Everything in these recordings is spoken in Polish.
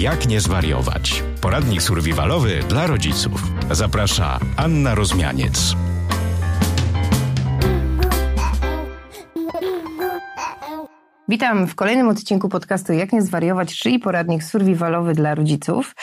Jak nie zwariować? Poradnik survivalowy dla rodziców. Zaprasza Anna Rozmianiec. Witam w kolejnym odcinku podcastu Jak nie zwariować, czyli poradnik survivalowy dla rodziców.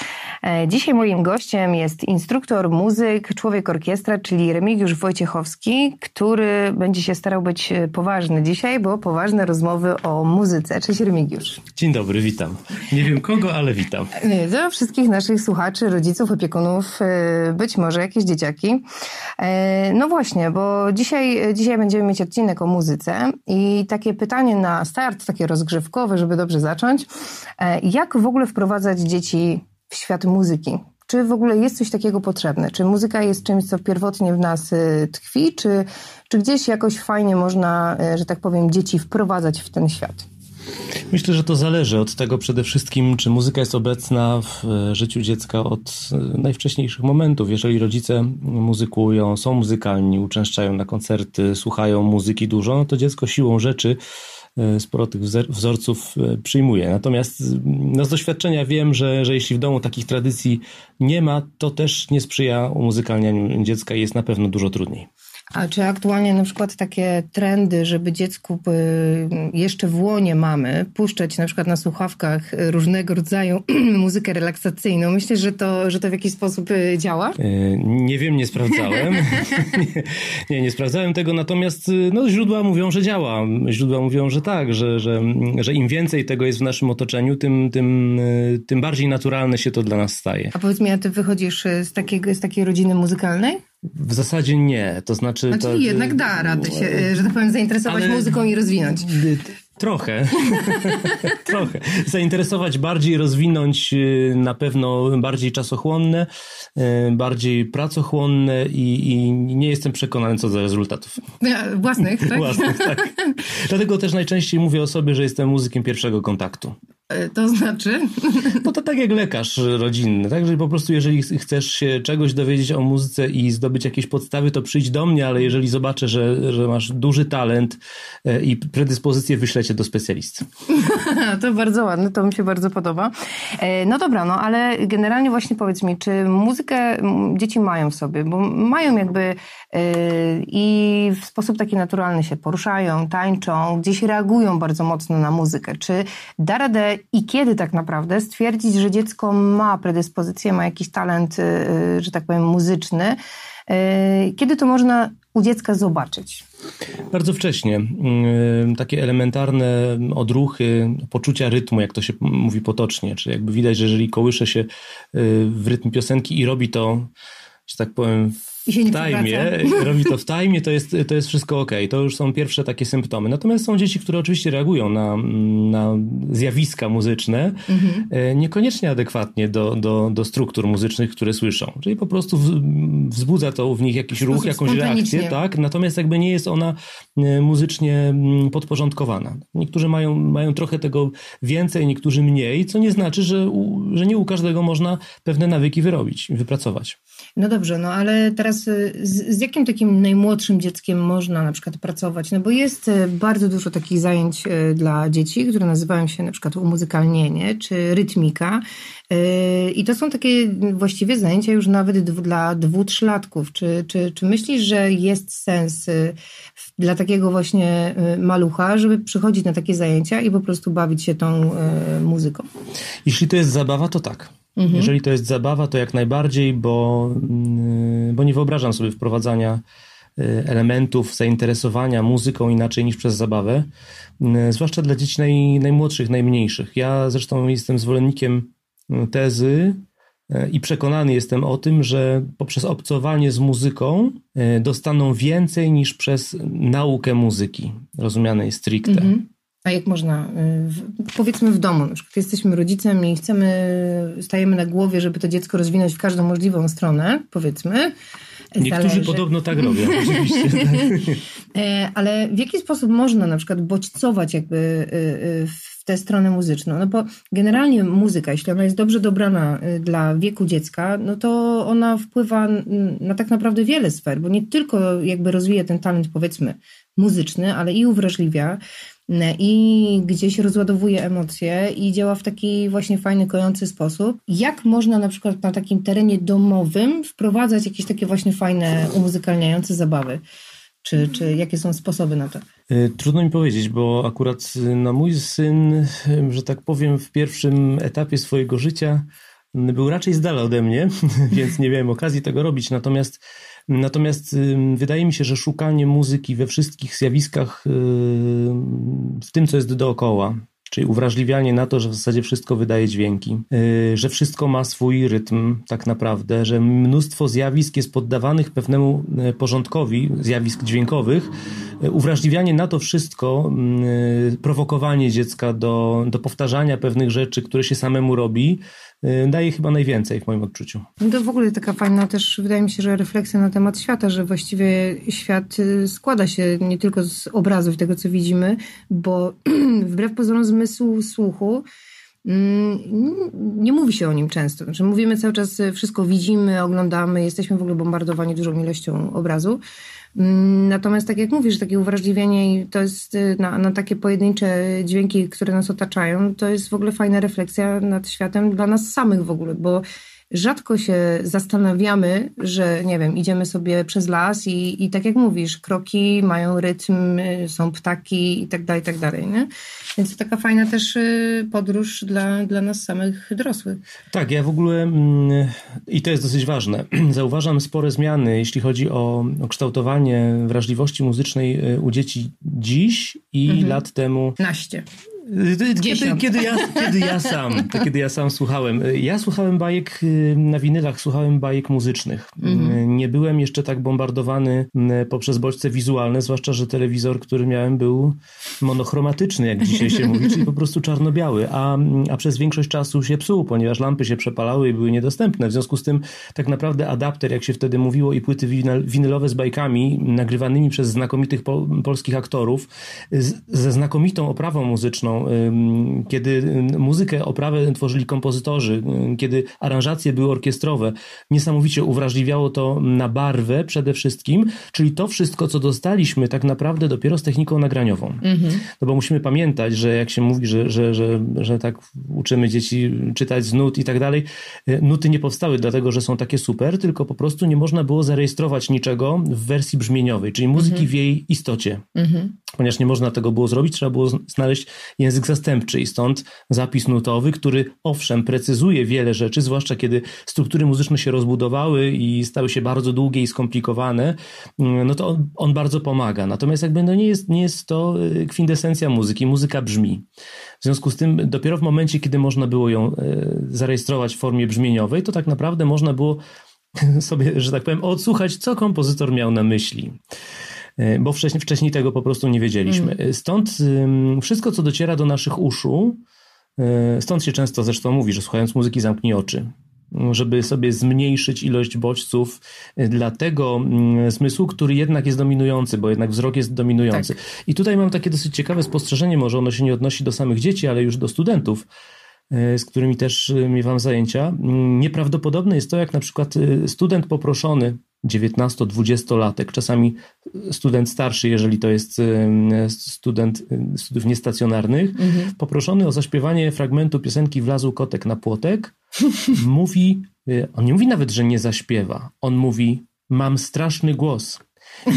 E, dzisiaj moim gościem jest instruktor muzyk, człowiek orkiestra, czyli Remigiusz Wojciechowski, który będzie się starał być poważny dzisiaj, bo poważne rozmowy o muzyce. Cześć Remigiusz. Dzień dobry, witam. Nie wiem kogo, ale witam. E, do wszystkich naszych słuchaczy, rodziców, opiekunów, e, być może jakieś dzieciaki. No właśnie, bo dzisiaj, dzisiaj będziemy mieć odcinek o muzyce i takie pytanie na start, takie rozgrzewkowe, żeby dobrze zacząć. Jak w ogóle wprowadzać dzieci w świat muzyki. Czy w ogóle jest coś takiego potrzebne? Czy muzyka jest czymś, co pierwotnie w nas y, tkwi, czy, czy gdzieś jakoś fajnie można, y, że tak powiem, dzieci wprowadzać w ten świat? Myślę, że to zależy od tego przede wszystkim, czy muzyka jest obecna w y, życiu dziecka od najwcześniejszych momentów. Jeżeli rodzice muzykują, są muzykalni, uczęszczają na koncerty, słuchają muzyki dużo, no to dziecko siłą rzeczy sporo tych wzorców e, przyjmuje. Natomiast no z doświadczenia wiem, że, że jeśli w domu takich tradycji nie ma, to też nie sprzyja umuzykalnianiu dziecka i jest na pewno dużo trudniej. A czy aktualnie na przykład takie trendy, żeby dziecku y, jeszcze w łonie mamy puszczać na przykład na słuchawkach różnego rodzaju muzykę relaksacyjną, myślę, że to, że to w jakiś sposób y, działa? E, nie wiem, nie sprawdzałem. nie, nie sprawdzałem tego, natomiast y, no, źródła mówią, że działa. Źródła mówią, że tak, że, że, że im więcej tego jest w naszym otoczeniu, tym, tym, tym bardziej naturalne się to dla nas staje. A powiedz mi, a ty wychodzisz z, takiego, z takiej rodziny muzykalnej? W zasadzie nie, to znaczy... Znaczy to, jednak da radę się, że tak powiem, zainteresować muzyką i rozwinąć. Trochę. Trochę. Zainteresować bardziej, rozwinąć y, na pewno bardziej czasochłonne, y, bardziej pracochłonne i, i nie jestem przekonany co do rezultatów. Własnych, tak? Własnych, tak. Dlatego też najczęściej mówię o sobie, że jestem muzykiem pierwszego kontaktu. E, to znaczy? No to tak jak lekarz rodzinny, tak? Że po prostu jeżeli chcesz się czegoś dowiedzieć o muzyce i zdobyć jakieś podstawy, to przyjdź do mnie, ale jeżeli zobaczę, że, że masz duży talent e, i predyspozycję, wyślę do specjalisty. to bardzo ładne, to mi się bardzo podoba. E, no dobra, no ale generalnie właśnie powiedz mi, czy muzykę dzieci mają w sobie, bo mają jakby i w sposób taki naturalny się poruszają, tańczą, gdzieś reagują bardzo mocno na muzykę. Czy da radę i kiedy tak naprawdę stwierdzić, że dziecko ma predyspozycję, ma jakiś talent, y, że tak powiem, muzyczny? Y, kiedy to można u dziecka zobaczyć? Bardzo wcześnie. Takie elementarne odruchy, poczucia rytmu, jak to się mówi potocznie. Czyli jakby widać, że jeżeli kołysze się w rytm piosenki i robi to, że tak powiem, w tajmie, robi to w tajmie, to jest, to jest wszystko ok. To już są pierwsze takie symptomy. Natomiast są dzieci, które oczywiście reagują na, na zjawiska muzyczne, mhm. E, niekoniecznie adekwatnie do, do, do struktur muzycznych, które słyszą. Czyli po prostu wzbudza to w nich jakiś ruch, jakąś reakcję, tak? Natomiast jakby nie jest ona e, muzycznie podporządkowana. Niektórzy mają, mają trochę tego więcej, niektórzy mniej, co nie znaczy, że, u, że nie u każdego można pewne nawyki wyrobić, wypracować. No dobrze, no ale teraz y, z, z, jakim takim najmłodszym dzieckiem można na przykład pracować? No bo jest y, bardzo dużo takich zajęć y, dla dzieci, które nazywają się na przykład umuzykalnienie czy rytmika. I to są takie właściwie zajęcia już nawet dla dwu, trzylatków. Czy, czy, czy myślisz, że jest sens dla takiego właśnie malucha, żeby przychodzić na takie zajęcia i po prostu bawić się tą muzyką? Jeśli to jest zabawa, to tak. Mhm. Jeżeli to jest zabawa, to jak najbardziej, bo, mm, bo nie wyobrażam sobie wprowadzania y, elementów zainteresowania muzyką inaczej niż przez zabawę, y, zwłaszcza dla dzieci naj, najmłodszych, najmniejszych. Ja zresztą jestem zwolennikiem y, tezy i przekonany jestem o tym, że poprzez obcowanie z muzyką dostaną więcej niż przez naukę muzyki, rozumianej stricte. Mhm. A jak można, y, powiedzmy w domu, na przykład jesteśmy rodzicem i chcemy, stajemy na głowie, żeby to dziecko rozwinąć w każdą możliwą stronę, powiedzmy. Niektórzy Zależy. podobno tak robią, oczywiście. E, ale w jaki sposób można na przykład bodźcować jakby y, y, w tę stronę muzyczną? No bo generalnie muzyka, jeśli ona jest dobrze dobrana dla wieku dziecka, no to ona wpływa na tak naprawdę wiele sfer, bo nie tylko jakby rozwija ten talent powiedzmy muzyczny, ale i uwrażliwia i gdzieś rozładowuje emocje i działa w taki właśnie fajny, kojący sposób. Jak można na przykład na takim terenie domowym wprowadzać jakieś takie właśnie fajne, umuzykalniające zabawy? Czy, czy jakie są sposoby na to? E, trudno mi powiedzieć, bo akurat no, mój syn, że tak powiem, w pierwszym etapie swojego życia był raczej z dala ode mnie, więc nie miałem okazji tego robić. Natomiast, natomiast wydaje mi się, że szukanie muzyki we wszystkich zjawiskach, w tym, co jest dookoła, Czyli uwrażliwianie na to, że w zasadzie wszystko wydaje dźwięki, y, że wszystko ma swój rytm, tak naprawdę, że mnóstwo zjawisk jest poddawanych pewnemu y, porządkowi, zjawisk dźwiękowych. Y, uwrażliwianie na to wszystko, prowokowanie dziecka do, do powtarzania pewnych rzeczy, które się samemu robi, daje chyba najwięcej w moim odczuciu. No to w ogóle taka fajna też, wydaje mi się, że refleksja na temat świata, że właściwie świat y, składa się nie tylko z obrazów tego, co widzimy, bo wbrew pozorom zmysłu słuchu mm, nie mówi się o nim często. Znaczy mówimy cały czas, y, wszystko widzimy, oglądamy, jesteśmy w ogóle bombardowani dużą ilością obrazu. Natomiast tak jak mówisz, takie uwrażliwienie to jest y, na, na takie pojedyncze dźwięki, które nas otaczają, to jest w ogóle fajna refleksja nad światem dla nas samych w ogóle, bo rzadko się zastanawiamy, że nie wiem, idziemy sobie przez las i, i tak jak mówisz, kroki mają rytm, są ptaki i tak dalej, i tak dalej, nie? Więc to taka fajna też y, podróż dla, dla nas samych dorosłych. Tak, ja w ogóle mm, i to jest dosyć ważne. Zauważam spore zmiany, jeśli chodzi o, o kształtowanie wrażliwości muzycznej y, u dzieci dziś i mhm. lat temu. Naście. Kiedy, kiedy, ja, kiedy, ja sam, kiedy ja sam słuchałem. Ja słuchałem bajek y, na winylach, słuchałem bajek muzycznych. Mhm. Nie byłem jeszcze tak bombardowany y, poprzez bodźce wizualne, zwłaszcza, że telewizor, który miałem był monochromatyczny, jak dzisiaj się mówi, czyli po prostu czarno-biały, a, a przez większość czasu się psuł, ponieważ lampy się przepalały i były niedostępne. W związku z tym tak naprawdę adapter, jak się wtedy mówiło, i płyty winylowe z bajkami nagrywanymi przez znakomitych po, polskich aktorów z, ze znakomitą oprawą muzyczną, kiedy muzykę, oprawę tworzyli kompozytorzy, kiedy aranżacje były orkiestrowe, niesamowicie uwrażliwiało to na barwę przede wszystkim, czyli to wszystko, co dostaliśmy tak naprawdę dopiero z techniką nagraniową. Mhm. No bo musimy pamiętać, że jak się mówi, że, że, że, że tak uczymy dzieci czytać z nut i tak dalej, e, nuty nie powstały dlatego, że są takie super, tylko po prostu nie można było zarejestrować niczego w wersji brzmieniowej, czyli muzyki mhm. w jej istocie. Mhm. Ponieważ nie można tego było zrobić, trzeba było znaleźć język zastępczy i stąd zapis nutowy, który owszem precyzuje wiele rzeczy, zwłaszcza kiedy struktury muzyczne się rozbudowały i stały się bardzo długie i skomplikowane, mm, no to on, on bardzo pomaga. Natomiast jakby no nie jest, nie jest to y, kwintesencja muzyki. Muzyka brzmi. W związku z tym dopiero w momencie, kiedy można było ją y, zarejestrować w formie brzmieniowej, to tak naprawdę można było sobie, że tak powiem, odsłuchać, co kompozytor miał na myśli. E, bo wcześniej, wcześniej tego po prostu nie wiedzieliśmy. Mm. Stąd wszystko, co dociera do naszych uszu, e, stąd się często zresztą mówi, że słuchając muzyki zamknij oczy żeby sobie zmniejszyć ilość bodźców dla tego mm, zmysłu, który jednak jest dominujący, bo jednak wzrok jest dominujący. Tak. I tutaj mam takie dosyć ciekawe spostrzeżenie, może ono się nie odnosi do samych dzieci, ale już do studentów, z którymi też miewam zajęcia. Mm, nieprawdopodobne jest to, jak na przykład student poproszony 19-20-latek, czasami student starszy, jeżeli to jest student studiów niestacjonarnych, mhm. poproszony o zaśpiewanie fragmentu piosenki Wlazł kotek na płotek, mówi, y, on nie mówi nawet, że nie zaśpiewa, on mówi, mam straszny głos,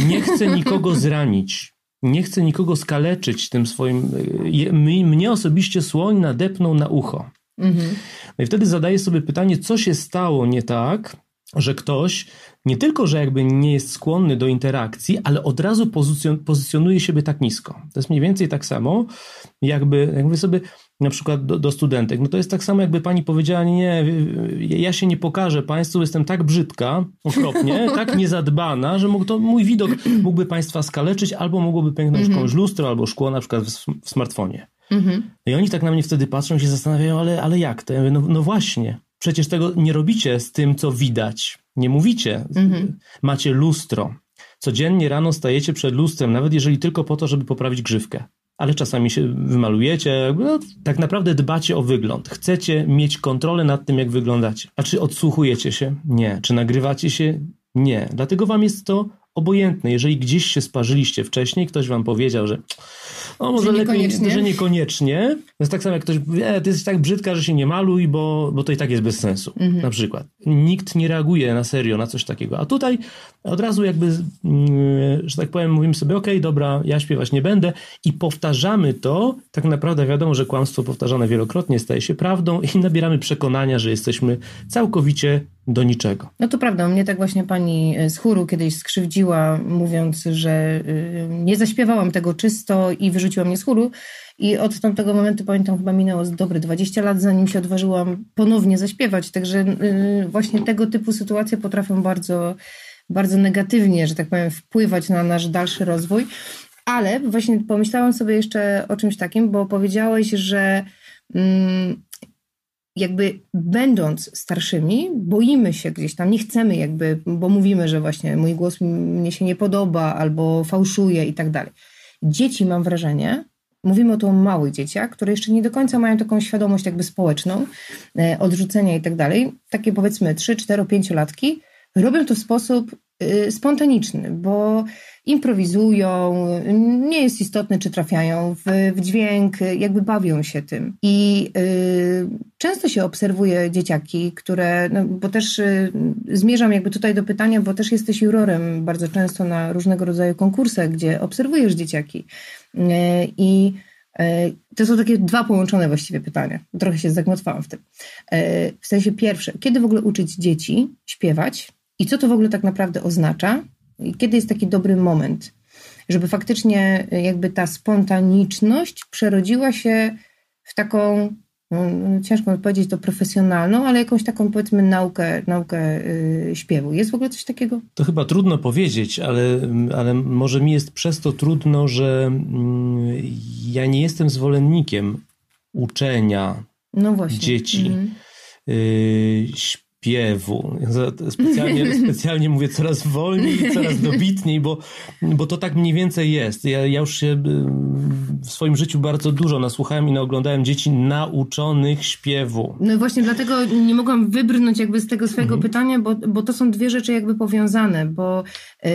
nie chcę nikogo zranić, nie chcę nikogo skaleczyć tym swoim, y, mnie osobiście słoń nadepnął na ucho. Mhm. No i wtedy zadaję sobie pytanie, co się stało nie tak, że ktoś nie tylko, że jakby nie jest skłonny do interakcji, ale od razu pozycjon pozycjonuje siebie tak nisko. To jest mniej więcej tak samo, jakby, jakby sobie na przykład do, do, studentek, no to jest tak samo, jakby pani powiedziała, nie, ja się nie pokażę państwu, jestem tak brzydka, okropnie, tak niezadbana, że mógł to, mój widok mógłby państwa skaleczyć, albo mogłoby pęknąć mm -hmm. komuś lustro, albo szkło na przykład w, w smartfonie. Mm -hmm. I oni tak na mnie wtedy patrzą i się zastanawiają, ale, ale jak to? Ja mówię, no, no właśnie, przecież tego nie robicie z tym, co widać. Nie mówicie. Mhm. Macie lustro. Codziennie rano stajecie przed lustrem, nawet jeżeli tylko po to, żeby poprawić grzywkę. Ale czasami się wymalujecie, no, tak naprawdę dbacie o wygląd. Chcecie mieć kontrolę nad tym, jak wyglądacie. A czy odsłuchujecie się? Nie. Czy nagrywacie się? Nie. Dlatego wam jest to obojętne. Jeżeli gdzieś się sparzyliście wcześniej, ktoś wam powiedział, że o, może Że lepiej, niekoniecznie. że niekoniecznie. To jest tak samo jak ktoś e, ty jesteś tak brzydka, że się nie maluj, bo, bo to i tak jest bez sensu. Mhm. Na przykład. Nikt nie reaguje na serio na coś takiego. A tutaj od razu jakby, mm, że tak powiem, mówimy sobie, okej, dobra, ja śpiewać nie będę i powtarzamy to. Tak naprawdę wiadomo, że kłamstwo powtarzane wielokrotnie staje się prawdą i nabieramy przekonania, że jesteśmy całkowicie do niczego. No to prawda, mnie tak właśnie pani z chóru kiedyś skrzywdziła, mówiąc, że y, nie zaśpiewałam tego czysto i wyrzuciła mnie z chóru. I od tamtego momentu, pamiętam, chyba minęło dobre 20 lat, zanim się odważyłam ponownie zaśpiewać. Także y, właśnie tego typu sytuacje potrafią bardzo, bardzo negatywnie, że tak powiem, wpływać na nasz dalszy rozwój. Ale właśnie pomyślałam sobie jeszcze o czymś takim, bo powiedziałeś, że mm, jakby będąc starszymi, boimy się gdzieś tam, nie chcemy jakby, bo mówimy, że właśnie mój głos mnie się nie podoba albo fałszuje i tak dalej. Dzieci, mam wrażenie, mówimy o to o małych dzieciach, które jeszcze nie do końca mają taką świadomość jakby społeczną, e, odrzucenia i tak dalej. Takie powiedzmy 3, 4, 5 latki robią to w sposób y, spontaniczny, bo improwizują, nie jest istotne, czy trafiają w, w dźwięk, jakby bawią się tym. I y, często się obserwuje dzieciaki, które, no, bo też y, zmierzam jakby tutaj do pytania, bo też jesteś jurorem bardzo często na różnego rodzaju konkursach, gdzie obserwujesz dzieciaki. Y, I y, to są takie dwa połączone właściwie pytania. Trochę się zagmatwałam w tym. Y, w sensie pierwsze, kiedy w ogóle uczyć dzieci śpiewać i co to w ogóle tak naprawdę oznacza? I kiedy jest taki dobry moment, żeby faktycznie jakby ta spontaniczność przerodziła się w taką, no, ciężko powiedzieć to profesjonalną, ale jakąś taką powiedzmy naukę, naukę yy, śpiewu. Jest w ogóle coś takiego? To chyba trudno powiedzieć, ale, ale może mi jest przez to trudno, że mm, ja nie jestem zwolennikiem uczenia no dzieci. Mm. Y, śpiewu. Specjalnie, specjalnie mówię coraz wolniej, coraz dobitniej, bo, bo to tak mniej więcej jest. Ja, ja już się w swoim życiu bardzo dużo nasłuchałem i naoglądałem dzieci nauczonych śpiewu. No właśnie dlatego nie mogłam wybrnąć jakby z tego swojego mhm. pytania, bo, bo to są dwie rzeczy jakby powiązane, bo yy,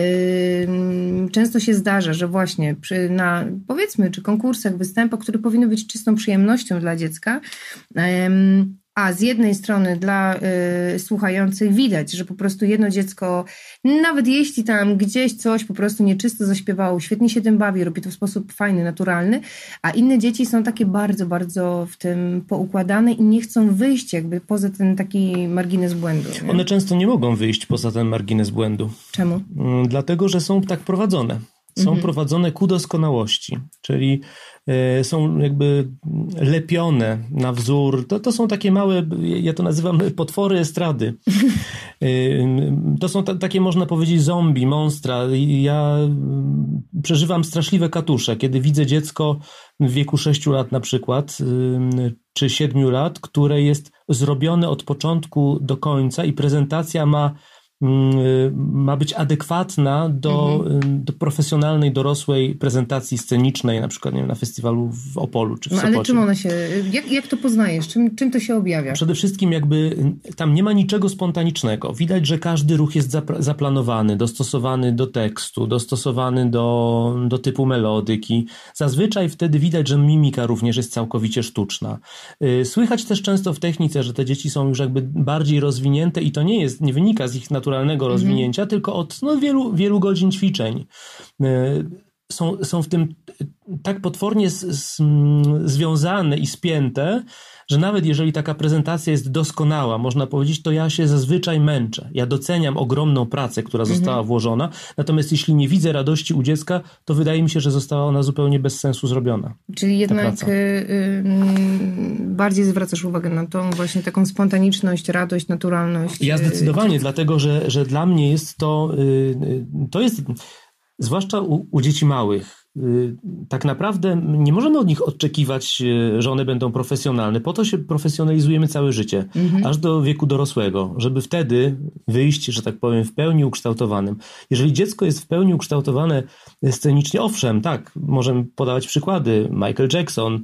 często się zdarza, że właśnie przy, na powiedzmy, czy konkursach, występach, które powinny być czystą przyjemnością dla dziecka, yy, a z jednej strony dla y, słuchających widać, że po prostu jedno dziecko, nawet jeśli tam gdzieś coś po prostu nieczysto zaśpiewało, świetnie się tym bawi, robi to w sposób fajny, naturalny, a inne dzieci są takie bardzo, bardzo w tym poukładane i nie chcą wyjść jakby poza ten taki margines błędu. Nie? One często nie mogą wyjść poza ten margines błędu. Czemu? Dlatego, że są tak prowadzone. Są mhm. prowadzone ku doskonałości, czyli są jakby lepione na wzór. To, to są takie małe, ja to nazywam potwory estrady. To są takie, można powiedzieć, zombie, monstra. Ja przeżywam straszliwe katusze, kiedy widzę dziecko w wieku 6 lat na przykład, czy 7 lat, które jest zrobione od początku do końca i prezentacja ma ma być adekwatna do, mhm. do profesjonalnej, dorosłej prezentacji scenicznej, na przykład nie wiem, na festiwalu w Opolu czy w no, Sopocie. Ale czym ona się, jak, jak to poznajesz? Czym, czym to się objawia? Przede wszystkim jakby tam nie ma niczego spontanicznego. Widać, że każdy ruch jest zaplanowany, dostosowany do tekstu, dostosowany do, do typu melodyki. Zazwyczaj wtedy widać, że mimika również jest całkowicie sztuczna. Słychać też często w technice, że te dzieci są już jakby bardziej rozwinięte i to nie jest, nie wynika z ich naturalnego naturalnego rozwinięcia, mm -hmm. tylko od no, wielu, wielu godzin ćwiczeń. Są, są w tym tak potwornie z, z, związane i spięte, że nawet jeżeli taka prezentacja jest doskonała, można powiedzieć, to ja się zazwyczaj męczę. Ja doceniam ogromną pracę, która została mhm. włożona, natomiast jeśli nie widzę radości u dziecka, to wydaje mi się, że została ona zupełnie bez sensu zrobiona. Czyli jednak y, y, bardziej zwracasz uwagę na tą właśnie taką spontaniczność, radość, naturalność. Ja zdecydowanie, y, dlatego że, że dla mnie jest to, y, to jest, zwłaszcza u, u dzieci małych, tak naprawdę nie możemy od nich oczekiwać, że one będą profesjonalne. Po to się profesjonalizujemy całe życie, mhm. aż do wieku dorosłego, żeby wtedy wyjść, że tak powiem, w pełni ukształtowanym. Jeżeli dziecko jest w pełni ukształtowane scenicznie, owszem, tak, możemy podawać przykłady. Michael Jackson,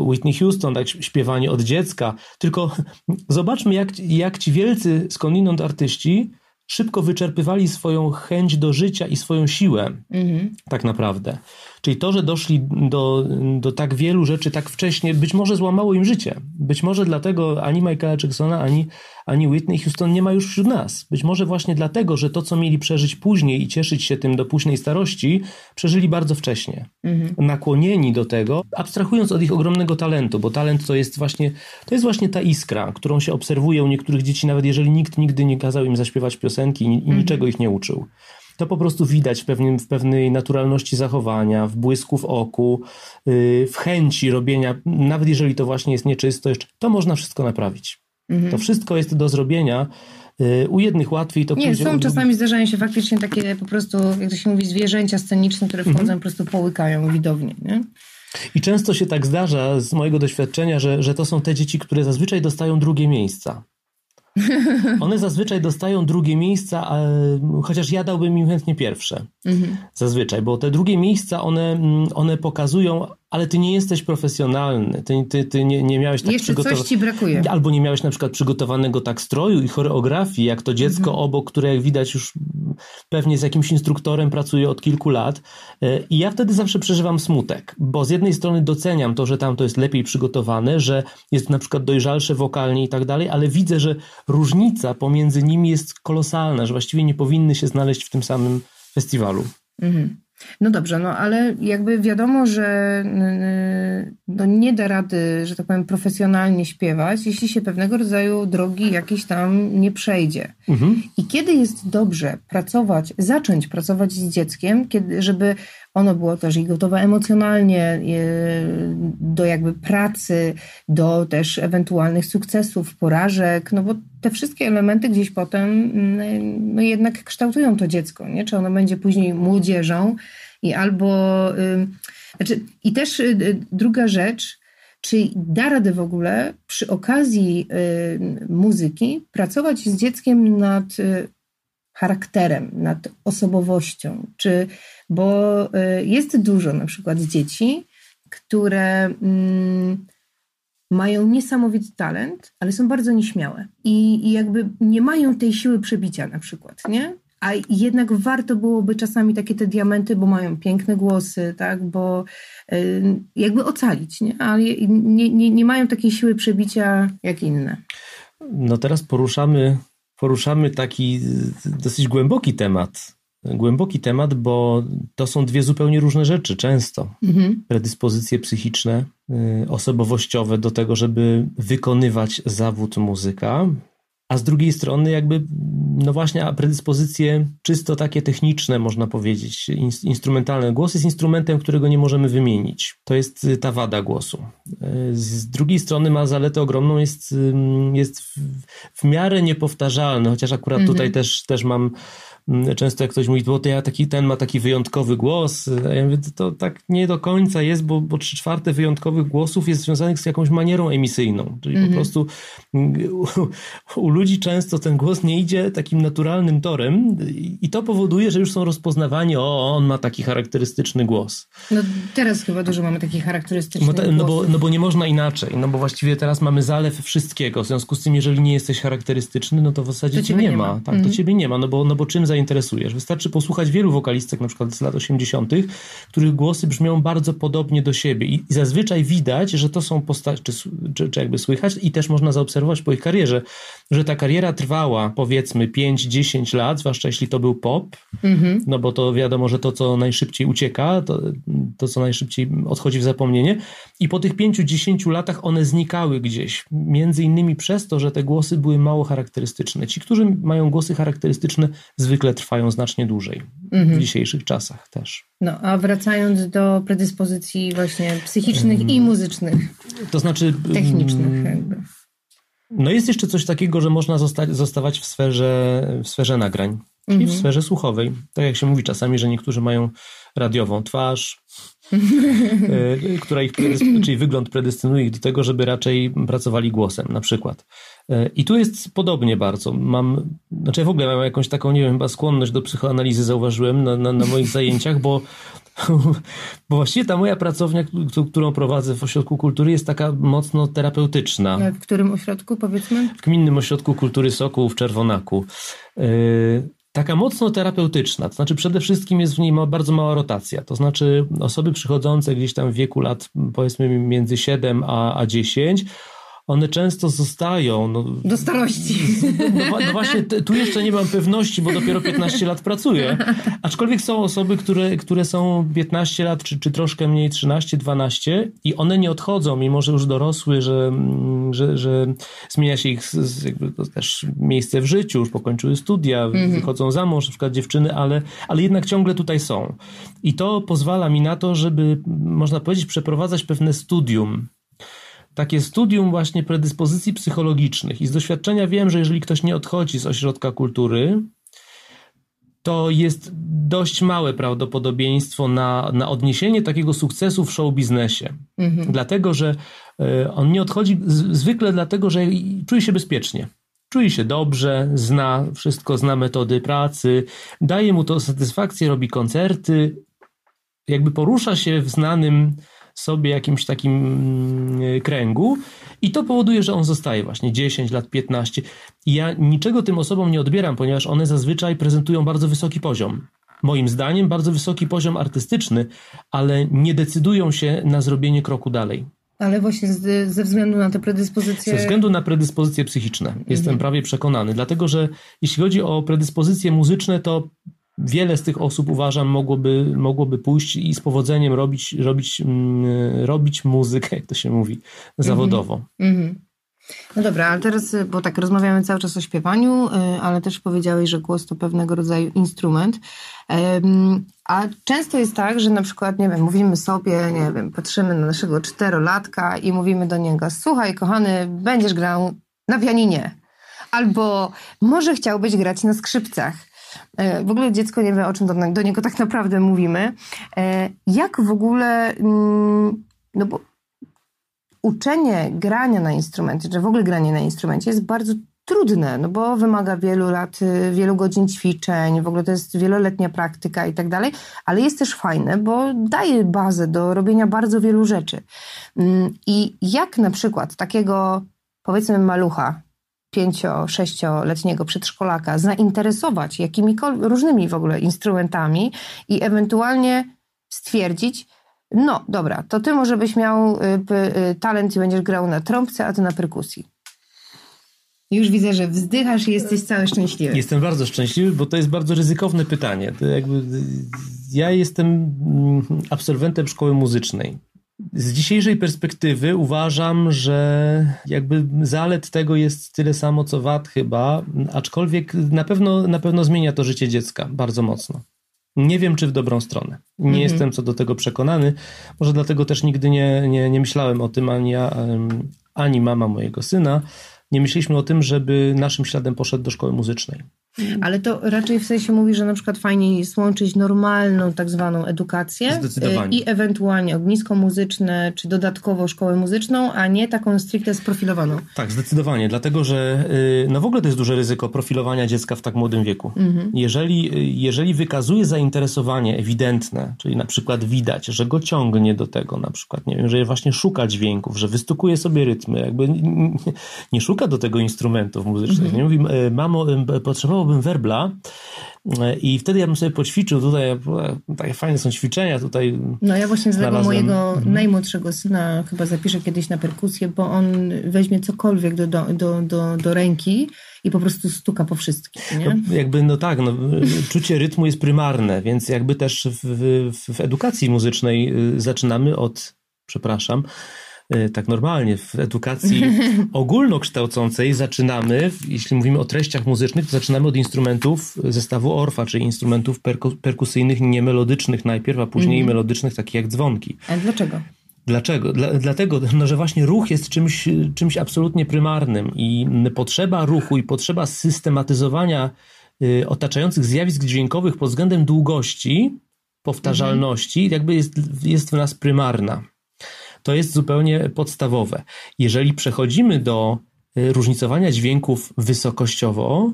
Whitney Houston, tak, śpiewanie od dziecka. Tylko zobaczmy, jak, jak ci wielcy skądinąd artyści szybko wyczerpywali swoją chęć do życia i swoją siłę, mhm. tak naprawdę. Czyli to, że doszli do, do tak wielu rzeczy tak wcześnie, być może złamało im życie. Być może dlatego ani Michaela Jacksona, ani, ani Whitney Houston nie ma już wśród nas. Być może właśnie dlatego, że to, co mieli przeżyć później i cieszyć się tym do późnej starości, przeżyli bardzo wcześnie. Mhm. Nakłonieni do tego, abstrahując od ich ogromnego talentu, bo talent to jest właśnie, to jest właśnie ta iskra, którą się obserwuje u niektórych dzieci, nawet jeżeli nikt nigdy nie kazał im zaśpiewać piosenki i, i mhm. niczego ich nie uczył to po prostu widać w, pewnym, w pewnej naturalności zachowania, w błysku w oku, yy, w chęci robienia, nawet jeżeli to właśnie jest nieczystość, to można wszystko naprawić. Mhm. To wszystko jest do zrobienia. Y, u jednych łatwiej to Nie, są czasami zdarzają się faktycznie takie po prostu, jak to się mówi, zwierzęcia sceniczne, które wchodzą mhm. po prostu połykają widownię, nie? I często się tak zdarza z mojego doświadczenia, że, że to są te dzieci, które zazwyczaj dostają drugie miejsca. One zazwyczaj dostają drugie miejsca, chociaż ja dałbym im chętnie pierwsze. Mhm. Zazwyczaj, bo te drugie miejsca one, mm, one pokazują ale ty nie jesteś profesjonalny, ty, ty, ty nie, nie miałeś tak Jeszcze coś ci brakuje. Albo nie miałeś na przykład przygotowanego tak stroju i choreografii, jak to dziecko mhm. obok, które jak widać już pewnie z jakimś instruktorem pracuje od kilku lat. E, I ja wtedy zawsze przeżywam smutek, bo z jednej strony doceniam to, że tam to jest lepiej przygotowane, że jest na przykład dojrzalsze wokalnie i tak dalej, ale widzę, że różnica pomiędzy nimi jest kolosalna, że właściwie nie powinny się znaleźć w tym samym festiwalu. Mhm. No dobrze, no ale jakby wiadomo, że no nie da rady, że tak powiem, profesjonalnie śpiewać, jeśli się pewnego rodzaju drogi jakieś tam nie przejdzie. Mhm. I kiedy jest dobrze pracować, zacząć pracować z dzieckiem, kiedy, żeby ono było też i gotowe emocjonalnie do jakby pracy, do też ewentualnych sukcesów, porażek, no bo te wszystkie elementy gdzieś potem mm, no jednak kształtują to dziecko, nie? Czy ono będzie później młodzieżą i albo... Znaczy, I też y, druga rzecz, czy da radę w ogóle przy okazji y, muzyki pracować z dzieckiem nad y, charakterem, nad osobowością, czy, bo y, jest dużo na przykład dzieci, które mm, mają niesamowity talent, ale są bardzo nieśmiałe i, i jakby nie mają tej siły przebicia na przykład, nie? A jednak warto byłoby czasami takie te diamenty, bo mają piękne głosy, tak, bo y, jakby ocalić, nie? ale nie, nie, nie mają takiej siły przebicia jak inne. No teraz poruszamy poruszamy taki dosyć głęboki temat. Głęboki temat, bo to są dwie zupełnie różne rzeczy często. Mhm. Predyspozycje psychiczne, y, osobowościowe do tego, żeby wykonywać zawód muzyka, a z drugiej strony jakby, no właśnie, predyspozycje czysto takie techniczne, można powiedzieć, instrumentalne. Głos jest instrumentem, którego nie możemy wymienić. To jest y, ta wada głosu. Y, z drugiej strony ma zaletę ogromną, jest, jest w, w miarę niepowtarzalny, chociaż akurat mhm. tutaj też, też mam często jak ktoś mówi, bo to ja taki, ten ma taki wyjątkowy głos, a ja mówię, to tak nie do końca jest, bo, bo trzy czwarte wyjątkowych głosów jest związanych z jakąś manierą emisyjną, czyli mm -hmm. po mhm. prostu mm, u, u, ludzi często ten głos nie idzie takim naturalnym torem i to powoduje, że już są rozpoznawani, o, on ma taki charakterystyczny głos. No teraz chyba dużo mamy takich charakterystycznych no, no, bo, no bo nie można inaczej, no bo właściwie teraz mamy zalew wszystkiego, w związku z tym, jeżeli nie jesteś charakterystyczny, no to w zasadzie to cię nie, nie ma, ma. tak, mm -hmm. to mhm. ciebie nie ma, no bo, no bo czym zainteresujesz. Wystarczy posłuchać wielu wokalistek, na przykład z lat 80., których głosy brzmią bardzo podobnie do siebie i, i zazwyczaj widać, że to są postacie, czy, czy, czy, jakby słychać i też można zaobserwować po ich karierze, że ta kariera trwała powiedzmy 5-10 lat, zwłaszcza jeśli to był pop, mhm. no bo to wiadomo, że to, co najszybciej ucieka, to, to co najszybciej odchodzi w zapomnienie i po tych 5-10 latach one znikały gdzieś, między innymi przez to, że te głosy były mało charakterystyczne. Ci, którzy mają głosy charakterystyczne, zwykle trwają znacznie dłużej mhm. w dzisiejszych czasach też. No, a wracając do predyspozycji właśnie psychicznych i muzycznych. To znaczy... Technicznych jakby. No jest jeszcze coś takiego, że można zostać, zostawać w sferze, w sferze nagrań, czyli mhm. w sferze słuchowej. Tak jak się mówi czasami, że niektórzy mają radiową twarz, e, która ich, czyli wygląd predestynuje ich do tego, żeby raczej pracowali głosem, na przykład. E, I tu jest podobnie bardzo. Mam, znaczy ja w ogóle mam jakąś taką, nie wiem, chyba skłonność do psychoanalizy zauważyłem na, na, na moich zajęciach, bo Bo właściwie ta moja pracownia, którą prowadzę w Ośrodku Kultury, jest taka mocno terapeutyczna. W którym ośrodku, powiedzmy? W Gminnym Ośrodku Kultury Sokół w Czerwonaku. Taka mocno terapeutyczna. To znaczy, przede wszystkim jest w niej bardzo mała rotacja. To znaczy, osoby przychodzące gdzieś tam w wieku lat, powiedzmy, między 7 a, a 10, one często zostają. No, Do starości. No, no, właśnie, tu jeszcze nie mam pewności, bo dopiero 15 lat pracuję. Aczkolwiek są osoby, które, które są 15 lat, czy, czy troszkę mniej, 13, 12 i one nie odchodzą, mimo że już dorosły, że, że, że zmienia się ich jakby też miejsce w życiu, już pokończyły studia, mhm. wychodzą za mąż, na przykład dziewczyny, ale, ale jednak ciągle tutaj są. I to pozwala mi na to, żeby, można powiedzieć, przeprowadzać pewne studium takie studium właśnie predyspozycji psychologicznych. I z doświadczenia wiem, że jeżeli ktoś nie odchodzi z ośrodka kultury, to jest dość małe prawdopodobieństwo na, na odniesienie takiego sukcesu w show biznesie. Mhm. Dlatego, że e, on nie odchodzi zwykle dlatego, że czuje się bezpiecznie. Czuje się dobrze, zna wszystko, zna metody pracy, daje mu to satysfakcję, robi koncerty, jakby porusza się w znanym sobie jakimś takim mm, kręgu i to powoduje, że on zostaje właśnie 10 lat, 15. I ja niczego tym osobom nie odbieram, ponieważ one zazwyczaj prezentują bardzo wysoki poziom. Moim zdaniem bardzo wysoki poziom artystyczny, ale nie decydują się na zrobienie kroku dalej. Ale właśnie z, ze względu na te predyspozycje. Ze względu na predyspozycje psychiczne. Jestem mhm. prawie przekonany. Dlatego, że jeśli chodzi o predyspozycje muzyczne, to wiele z tych osób uważam mogłoby, mogłoby pójść i z powodzeniem robić, robić, mm, robić muzykę, jak to się mówi, zawodowo. Mm -hmm. No dobra, ale teraz, bo tak rozmawiamy cały czas o śpiewaniu, y, ale też powiedziałeś, że głos to pewnego rodzaju instrument. A często jest tak, że na przykład, nie wiem, mówimy sobie, nie wiem, patrzymy na naszego czterolatka i mówimy do niego, słuchaj kochany, będziesz grał na pianinie. Albo może chciałbyś grać na skrzypcach. E, w ogóle dziecko nie wie, o czym do, do niego tak naprawdę mówimy. E, jak w ogóle, mm, no bo uczenie grania na instrumencie, czy w ogóle granie na instrumencie jest bardzo trudne, no bo wymaga wielu lat, y, wielu godzin ćwiczeń, w ogóle to jest wieloletnia praktyka i tak dalej, ale jest też fajne, bo daje bazę do robienia bardzo wielu rzeczy. Mm, I jak na przykład takiego, powiedzmy, malucha, pięcio, sześcioletniego przedszkolaka zainteresować jakimikolwiek różnymi w ogóle instrumentami i ewentualnie stwierdzić, no dobra, to ty może byś miał y, y, talent i będziesz grał na trąbce, a ty na perkusji. Już widzę, że wzdychasz i jesteś cały szczęśliwy. Jestem bardzo szczęśliwy, bo to jest bardzo ryzykowne pytanie. To jakby, ja jestem mm, absolwentem szkoły muzycznej. Z dzisiejszej perspektywy uważam, że jakby zalet tego jest tyle samo co wad chyba, aczkolwiek na pewno, na pewno zmienia to życie dziecka bardzo mocno. Nie wiem, czy w dobrą stronę. Nie mhm. jestem co do tego przekonany. Może dlatego też nigdy nie, nie, nie myślałem o tym, ani ja, ani mama mojego syna. Nie myśleliśmy o tym, żeby naszym śladem poszedł do szkoły muzycznej. Ale to raczej w sensie mówi, że na przykład fajnie jest łączyć normalną tak zwaną edukację y, i ewentualnie ognisko muzyczne, czy dodatkowo szkołę muzyczną, a nie taką stricte sprofilowaną. Tak, zdecydowanie, dlatego że y, no w ogóle to jest duże ryzyko profilowania dziecka w tak młodym wieku. Mhm. Jeżeli, y, jeżeli wykazuje zainteresowanie ewidentne, czyli na przykład widać, że go ciągnie do tego, na przykład, nie wiem, że właśnie szuka dźwięków, że wystukuje sobie rytmy, jakby nie, nie szuka do tego instrumentów muzycznych, mhm. nie mówi, mamo, potrzebował potrzebowałbym werbla e, i wtedy ja bym sobie poćwiczył tutaj, takie fajne są ćwiczenia tutaj. No ja właśnie z tego mojego mhm. najmłodszego syna chyba zapiszę kiedyś na perkusję, bo on weźmie cokolwiek do, do, do, do, do ręki i po prostu stuka po wszystkim. Nie? No, jakby, no tak, no, czucie rytmu jest prymarne, więc jakby też w, w, w edukacji muzycznej y, zaczynamy od, przepraszam, tak normalnie w edukacji ogólnokształcącej zaczynamy, jeśli mówimy o treściach muzycznych, to zaczynamy od instrumentów zestawu Orfa, czyli instrumentów perku perkusyjnych niemelodycznych najpierw, a później mm. melodycznych, takich jak dzwonki. A dlaczego? Dlaczego? Dla, dlatego, no, że właśnie ruch jest czymś, czymś absolutnie prymarnym i potrzeba ruchu i potrzeba systematyzowania y, otaczających zjawisk dźwiękowych pod względem długości, powtarzalności, mm. jakby jest, jest w nas prymarna to jest zupełnie podstawowe. Jeżeli przechodzimy do y, różnicowania dźwięków wysokościowo,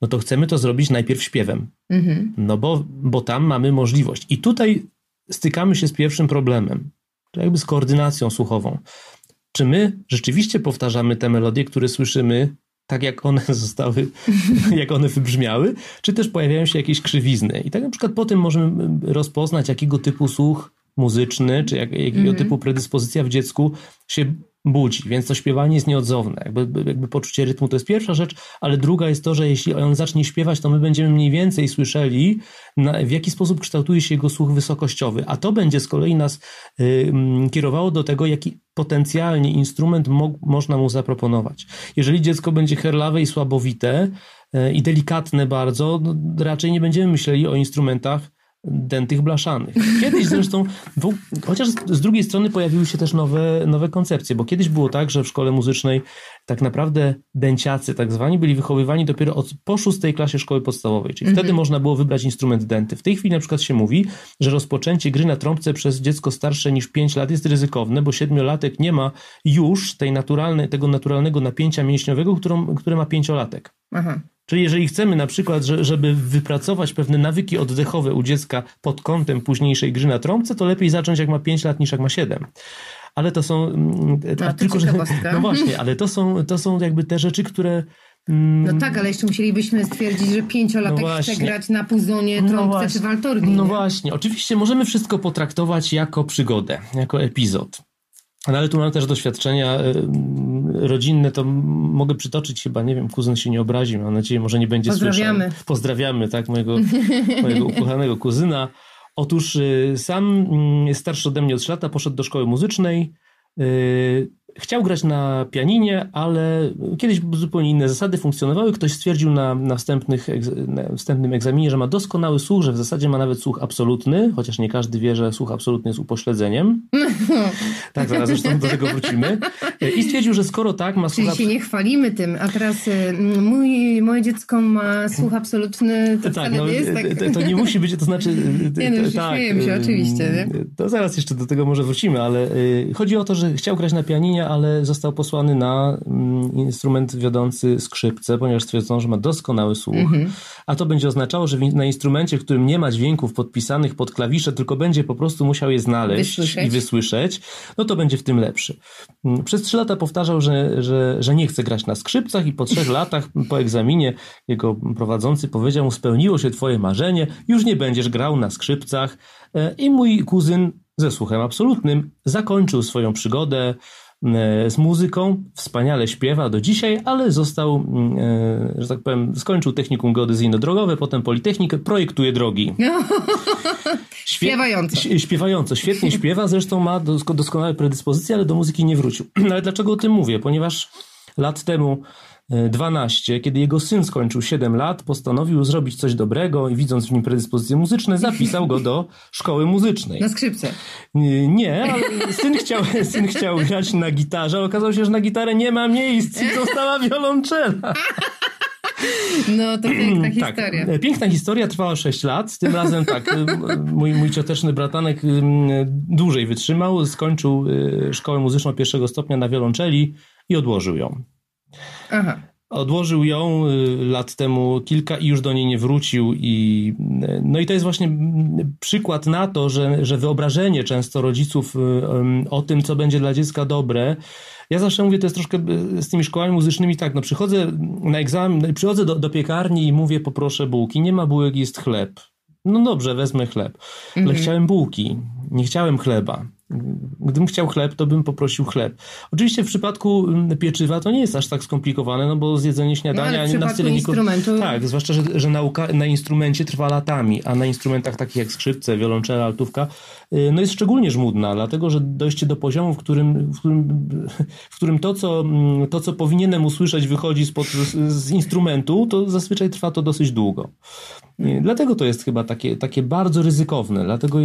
no to chcemy to zrobić najpierw śpiewem. Mhm. No bo, bo tam mamy możliwość. I tutaj stykamy się z pierwszym problemem, to jakby z koordynacją słuchową. Czy my rzeczywiście powtarzamy te melodie, które słyszymy tak jak one zostały, jak one wybrzmiały, czy też pojawiają się jakieś krzywizny. I tak na przykład po tym możemy rozpoznać, jakiego typu słuch muzyczny, czy jak, jakiego mm -hmm. typu predyspozycja w dziecku się budzi, więc to śpiewanie jest nieodzowne. Jakby, jakby poczucie rytmu to jest pierwsza rzecz, ale druga jest to, że jeśli on zacznie śpiewać, to my będziemy mniej więcej słyszeli, na, w jaki sposób kształtuje się jego słuch wysokościowy, a to będzie z kolei nas y, kierowało do tego, jaki potencjalnie instrument mo można mu zaproponować. Jeżeli dziecko będzie herlawe i słabowite y, i delikatne bardzo, no, raczej nie będziemy myśleli o instrumentach dętych blaszanych. Kiedyś zresztą, chociaż z drugiej strony pojawiły się też nowe, nowe koncepcje, bo kiedyś było tak, że w szkole muzycznej tak naprawdę dęciacy tak zwani byli wychowywani dopiero od, po szóstej klasie szkoły podstawowej, czyli wtedy mhm. można było wybrać instrument denty. W tej chwili na przykład się mówi, że rozpoczęcie gry na trąbce przez dziecko starsze niż 5 lat jest ryzykowne, bo siedmiolatek nie ma już tej naturalnej, tego naturalnego napięcia mięśniowego, którą, które ma pięciolatek. Aha. Czyli jeżeli chcemy na przykład, żeby wypracować pewne nawyki oddechowe u dziecka pod kątem późniejszej gry na trąbce, to lepiej zacząć jak ma 5 lat niż jak ma 7 ale to są. Mm, no, tylko, że, no właśnie, ale to są, to są jakby te rzeczy, które. Mm, no tak, ale jeszcze musielibyśmy stwierdzić, że pięciolatek no chce grać na puzonie, no trąbce no czy waltorni. No nie? właśnie, oczywiście możemy wszystko potraktować jako przygodę, jako epizod. No ale tu mam też doświadczenia rodzinne, to mogę przytoczyć chyba, nie wiem, kuzyn się nie obrazi, mam nadzieję, może nie będzie Pozdrawiamy. słyszał. Pozdrawiamy. tak, mojego, mojego ukochanego kuzyna. Otóż y, sam mm, jest starszy ode mnie od 3 lata, poszedł do szkoły muzycznej, y, chciał grać na pianinie, ale kiedyś zupełnie inne zasady funkcjonowały. Ktoś stwierdził na, na, wstępnych, na wstępnym egzaminie, że ma doskonały słuch, że w zasadzie ma nawet słuch absolutny, chociaż nie każdy wie, że słuch absolutny jest upośledzeniem. tak, zaraz zresztą do tego wrócimy. I stwierdził, że skoro tak ma słuch... Czyli się nie chwalimy tym, a teraz y, mój, moje dziecko ma słuch absolutny, to tak, no, jest tak... To, to, nie musi być, to znaczy... nie no, już tak, się, oczywiście. Nie? To zaraz jeszcze do tego może wrócimy, ale chodzi o to, że chciał grać na pianinie, ale został posłany na mm, instrument wiodący skrzypce, ponieważ stwierdzono, że ma doskonały słuch. Mhm. A to będzie oznaczało, że na instrumencie, w którym nie ma dźwięków podpisanych pod klawisze, tylko będzie po prostu musiał je znaleźć wysłyszeć. i wysłyszeć, no to będzie w tym lepszy. Mm, przez trzy lata powtarzał, że, że, że nie chce grać na skrzypcach i po trzech latach po egzaminie jego prowadzący powiedział mu, spełniło się twoje marzenie, już nie będziesz grał na skrzypcach. E, I mój kuzyn ze słuchem absolutnym zakończył swoją przygodę z muzyką, wspaniale śpiewa do dzisiaj, ale został, mm, e, że tak powiem, skończył technikum geodezyjno-drogowe, potem Politechnikę, projektuje drogi. Śpie śpiewająco. Śpiewająco, świetnie śpiewa, zresztą ma doskonałe predyspozycje, ale do muzyki nie wrócił. Ale dlaczego o tym mówię? Ponieważ lat temu 12, kiedy jego syn skończył 7 lat, postanowił zrobić coś dobrego i widząc w nim predyspozycje muzyczne, zapisał go do szkoły muzycznej. Na skrzypce. Nie, ale syn chciał, syn chciał grać na gitarze, ale okazało się, że na gitarę nie ma miejsc i została wiolonczela. No to piękna tak, historia. Tak, piękna historia, trwała 6 lat. Tym razem tak, mój, mój cioteczny bratanek dłużej wytrzymał, skończył y, szkołę muzyczną pierwszego stopnia na wiolonczeli i odłożył ją. Aha. Odłożył ją y, lat temu kilka i już do niej nie wrócił. I, y, no i to jest właśnie przykład na to, że, że wyobrażenie często rodziców y, o tym, co będzie dla dziecka dobre. Ja zawsze mówię, to jest troszkę z tymi szkołami muzycznymi tak, no przychodzę na egzamin, przychodzę do, do piekarni i mówię poproszę bułki. Nie ma bułek, jest chleb. No dobrze, wezmę chleb. Ale mhm. chciałem bułki, nie chciałem chleba. Gdybym chciał chleb, to bym poprosił chleb. Oczywiście w przypadku mm, pieczywa to nie jest aż tak skomplikowane, no bo zjedzenie śniadania no, na wcale instrumentu... Tak, zwłaszcza, że, że nauka na instrumencie trwa latami, a na instrumentach takich jak skrzypce, wiolonczela, altówka, y, no jest szczególnie żmudna, dlatego że dojście do poziomu, w którym, w którym, w którym to, co, mm, to, co powinienem usłyszeć, wychodzi spod, z, z instrumentu, to zazwyczaj trwa to dosyć długo. Dlatego to jest chyba takie, takie bardzo ryzykowne. Dlatego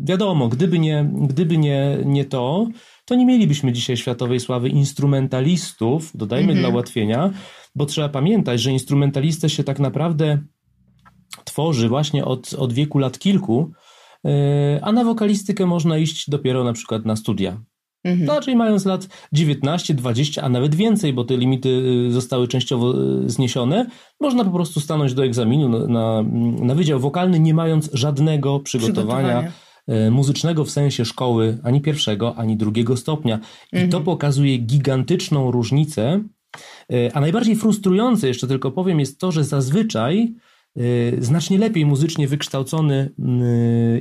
wiadomo, gdyby nie, gdyby nie, nie to, to nie mielibyśmy dzisiaj światowej sławy instrumentalistów, dodajmy mhm. dla ułatwienia, bo trzeba pamiętać, że instrumentalistę się tak naprawdę tworzy właśnie od, od wieku lat kilku, e, a na wokalistykę można iść dopiero na przykład na studia. Mhm. No, czyli mając lat 19, 20, a nawet więcej, bo te limity y, zostały częściowo y, zniesione, można po prostu stanąć do egzaminu na, na, na wydział wokalny, nie mając żadnego przygotowania, przygotowania. E, muzycznego w sensie szkoły ani pierwszego, ani drugiego stopnia. I to mhm. pokazuje gigantyczną różnicę. E, a najbardziej frustrujące, jeszcze tylko powiem, jest to, że zazwyczaj znacznie lepiej muzycznie wykształcony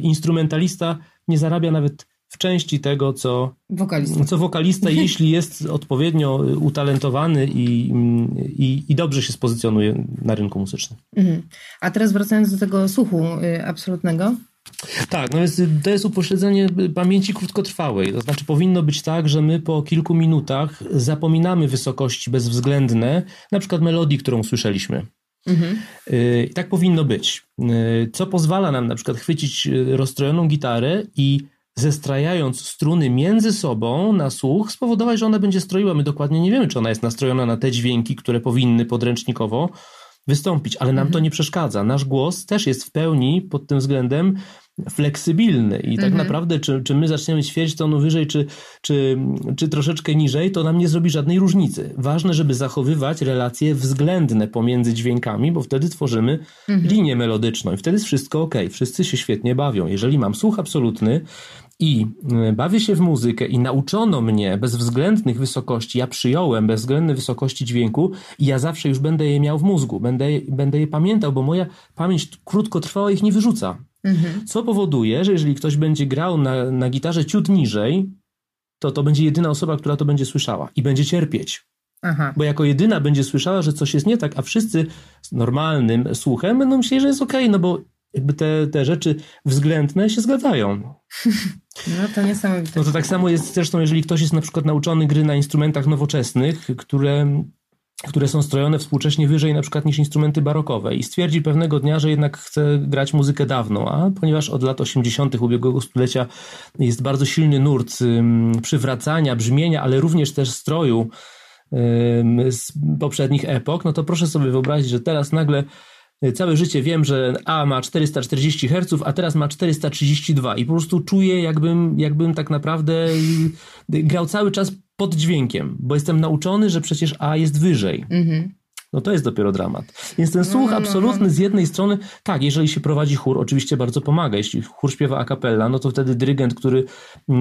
instrumentalista nie zarabia nawet w części tego, co wokalista, co wokalista jeśli jest odpowiednio utalentowany i, i, i, dobrze się spozycjonuje na rynku muzycznym. Mhm. A teraz wracając do tego słuchu y, absolutnego. Tak, no jest, to jest upośledzenie pamięci krótkotrwałej. To znaczy powinno być tak, że my po kilku minutach zapominamy wysokości bezwzględne, na przykład melodii, którą słyszeliśmy. Mhm. Y, tak powinno być. Y, co pozwala nam na przykład chwycić rozstrojoną gitarę i zestrajając struny między sobą na słuch, spowodować, że ona będzie stroiła. My dokładnie nie wiemy, czy ona jest nastrojona na te dźwięki, które powinny podręcznikowo wystąpić, ale nam mhm. to nie przeszkadza. Nasz głos też jest w pełni pod tym względem fleksybilny i tak mhm. naprawdę czy, czy my zaczniemy ćwierć tonu wyżej, czy, czy, czy troszeczkę niżej, to nam nie zrobi żadnej różnicy. Ważne, żeby zachowywać relacje względne pomiędzy dźwiękami, bo wtedy tworzymy mhm. linię melodyczną i wtedy jest wszystko ok, wszyscy się świetnie bawią. Jeżeli mam słuch absolutny, i e, bawię się w muzykę i nauczono mnie bezwzględnych wysokości, ja przyjąłem bezwzględne wysokości dźwięku i ja zawsze już będę je miał w mózgu, będę, będę je pamiętał, bo moja pamięć krótkotrwała ich nie wyrzuca. Mhm. Co powoduje, że jeżeli ktoś będzie grał na, na gitarze ciut niżej, to to będzie jedyna osoba, która to będzie słyszała i będzie cierpieć. Aha. Bo jako jedyna będzie słyszała, że coś jest nie tak, a wszyscy z normalnym słuchem będą myśleli, że jest okej, okay, no bo jakby te, te rzeczy względne się zgadzają. No to niesamowite. No to tak samo jest zresztą, jeżeli ktoś jest na przykład nauczony gry na instrumentach nowoczesnych, które, które są strojone współcześnie wyżej na przykład niż instrumenty barokowe i stwierdzi pewnego dnia, że jednak chce grać muzykę dawną, a ponieważ od lat 80. ubiegłego stulecia jest bardzo silny nurt przywracania brzmienia, ale również też stroju z poprzednich epok, no to proszę sobie wyobrazić, że teraz nagle całe życie wiem, że A ma 440 Hz, a teraz ma 432 i po prostu czuję, jakbym, jakbym tak naprawdę grał cały czas pod dźwiękiem, bo jestem nauczony, że przecież A jest wyżej. Mhm no to jest dopiero dramat. Więc ten słuch no, no, absolutny no. z jednej strony, tak, jeżeli się prowadzi chór, oczywiście bardzo pomaga. Jeśli chór śpiewa a cappella, no to wtedy dyrygent, który,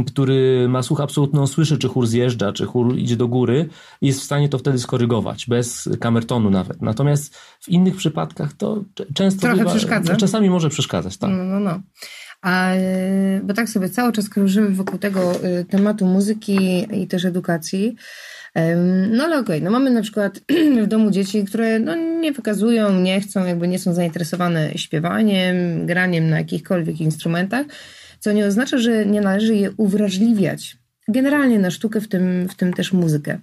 który ma słuch absolutny, on słyszy, czy chór zjeżdża, czy chór idzie do góry jest w stanie to wtedy skorygować, bez kamertonu nawet. Natomiast w innych przypadkach to często Trochę bywa, przeszkadza. czasami może przeszkadzać, tak. No, no, no. A, bo tak sobie cały czas krążymy wokół tego y, tematu muzyki i też edukacji. No ale okej, okay, no mamy na przykład w domu dzieci, które no, nie wykazują, nie chcą, jakby nie są zainteresowane śpiewaniem, graniem na jakichkolwiek instrumentach, co nie oznacza, że nie należy je uwrażliwiać. Generalnie na sztukę, w tym, w tym też muzykę.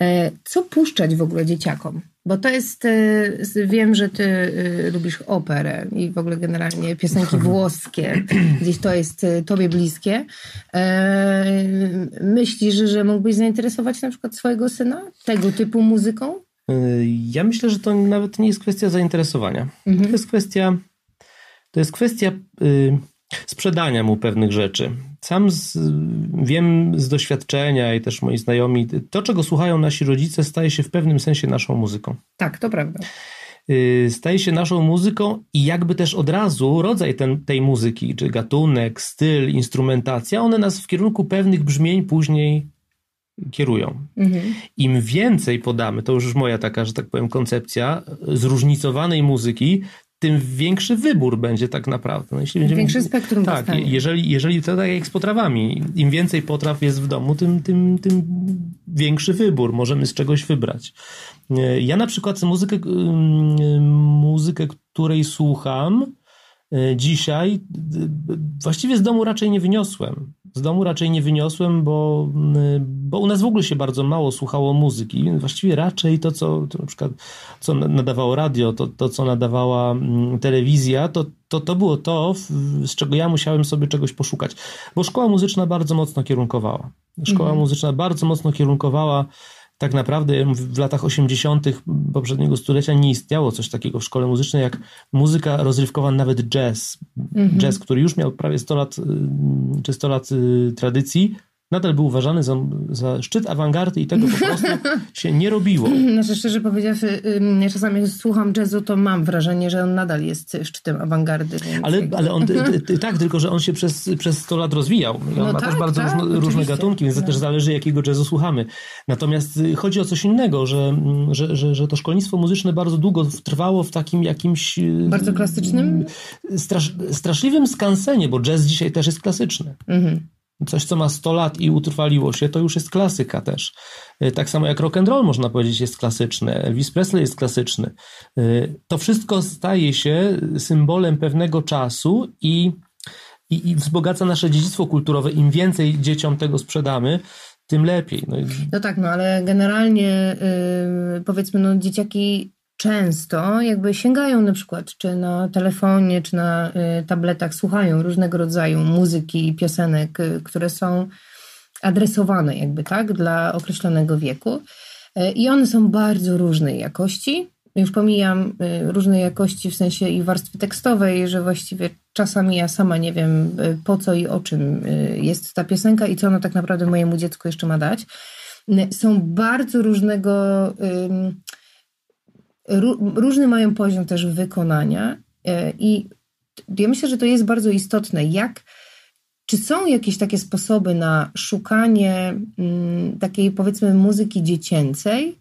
E, co puszczać w ogóle dzieciakom? Bo to jest, e, wiem, że ty e, lubisz operę i w ogóle generalnie piosenki włoskie, gdzieś to jest tobie bliskie. Myślisz, że mógłbyś zainteresować na przykład swojego syna tego typu muzyką? Ja myślę, że to nawet nie jest kwestia zainteresowania. Mhm. To jest kwestia, to jest kwestia y, sprzedania mu pewnych rzeczy. Sam z, wiem z doświadczenia i też moi znajomi, to czego słuchają nasi rodzice staje się w pewnym sensie naszą muzyką. Tak, to prawda. Y, staje się naszą muzyką i jakby też od razu rodzaj ten, tej muzyki, czy gatunek, styl, instrumentacja, one nas w kierunku pewnych brzmień później kierują. Mhm. Im więcej podamy, to już moja taka, że tak powiem, koncepcja zróżnicowanej muzyki, tym większy wybór będzie tak naprawdę. No, jeśli będziemy, Większy spektrum Tak, jeżeli, jeżeli to tak jak z potrawami, im więcej potraw jest w domu, tym, tym, tym większy wybór, możemy z czegoś wybrać. E, ja na przykład muzykę, muzykę której słucham, dzisiaj właściwie z domu raczej nie wyniosłem. Z domu raczej nie wyniosłem, bo, bo u nas w ogóle się bardzo mało słuchało muzyki. Właściwie raczej to, co to na przykład co nadawało radio, to, to co nadawała telewizja, to, to, to było to, z czego ja musiałem sobie czegoś poszukać. Bo szkoła muzyczna bardzo mocno kierunkowała. Szkoła mhm. muzyczna bardzo mocno kierunkowała tak naprawdę w latach 80. poprzedniego stulecia nie istniało coś takiego w szkole muzycznej jak muzyka rozrywkowa, nawet jazz. Mhm. Jazz, który już miał prawie 100 lat y, czy 100 lat y, tradycji, nadal był uważany za, za szczyt awangardy i tego po prostu się nie robiło. Znaczy szczerze powiedziawszy, ja czasami słucham jazzu, to mam wrażenie, że on nadal jest szczytem awangardy. Ale, ale on, tak, tylko że on się przez, przez 100 lat rozwijał. on no ma tak, też bardzo tak, różne, różne, gatunki, więc no. też zależy jakiego jazzu słuchamy. Natomiast y, chodzi o coś innego, że, że, że, że to szkolnictwo muzyczne bardzo długo trwało w takim jakimś... Y, bardzo klasycznym? Strasz, straszliwym skansenie, bo jazz dzisiaj też jest klasyczny. Mhm. Coś, co ma 100 lat i utrwaliło się, to już jest klasyka też. Y, tak samo jak rock and roll, można powiedzieć, jest klasyczny. Elvis Presley jest klasyczny. Y, to wszystko staje się symbolem pewnego czasu i, i, i wzbogaca nasze dziedzictwo kulturowe. Im więcej dzieciom tego sprzedamy, tym lepiej. No, i... no tak, no ale generalnie yy, powiedzmy, no dzieciaki często jakby sięgają na przykład czy na telefonie, czy na y, tabletach, słuchają różnego rodzaju muzyki i piosenek, y, które są adresowane jakby tak dla określonego wieku y, i one są bardzo różnej jakości. Już pomijam różnej jakości w sensie i warstwy tekstowej, że właściwie czasami ja sama nie wiem po co i o czym jest ta piosenka i co ona tak naprawdę mojemu dziecku jeszcze ma dać. Są bardzo różnego różny mają poziom też wykonania e, i ja myślę, że to jest bardzo istotne, jak czy są jakieś takie sposoby na szukanie mm, takiej powiedzmy muzyki dziecięcej,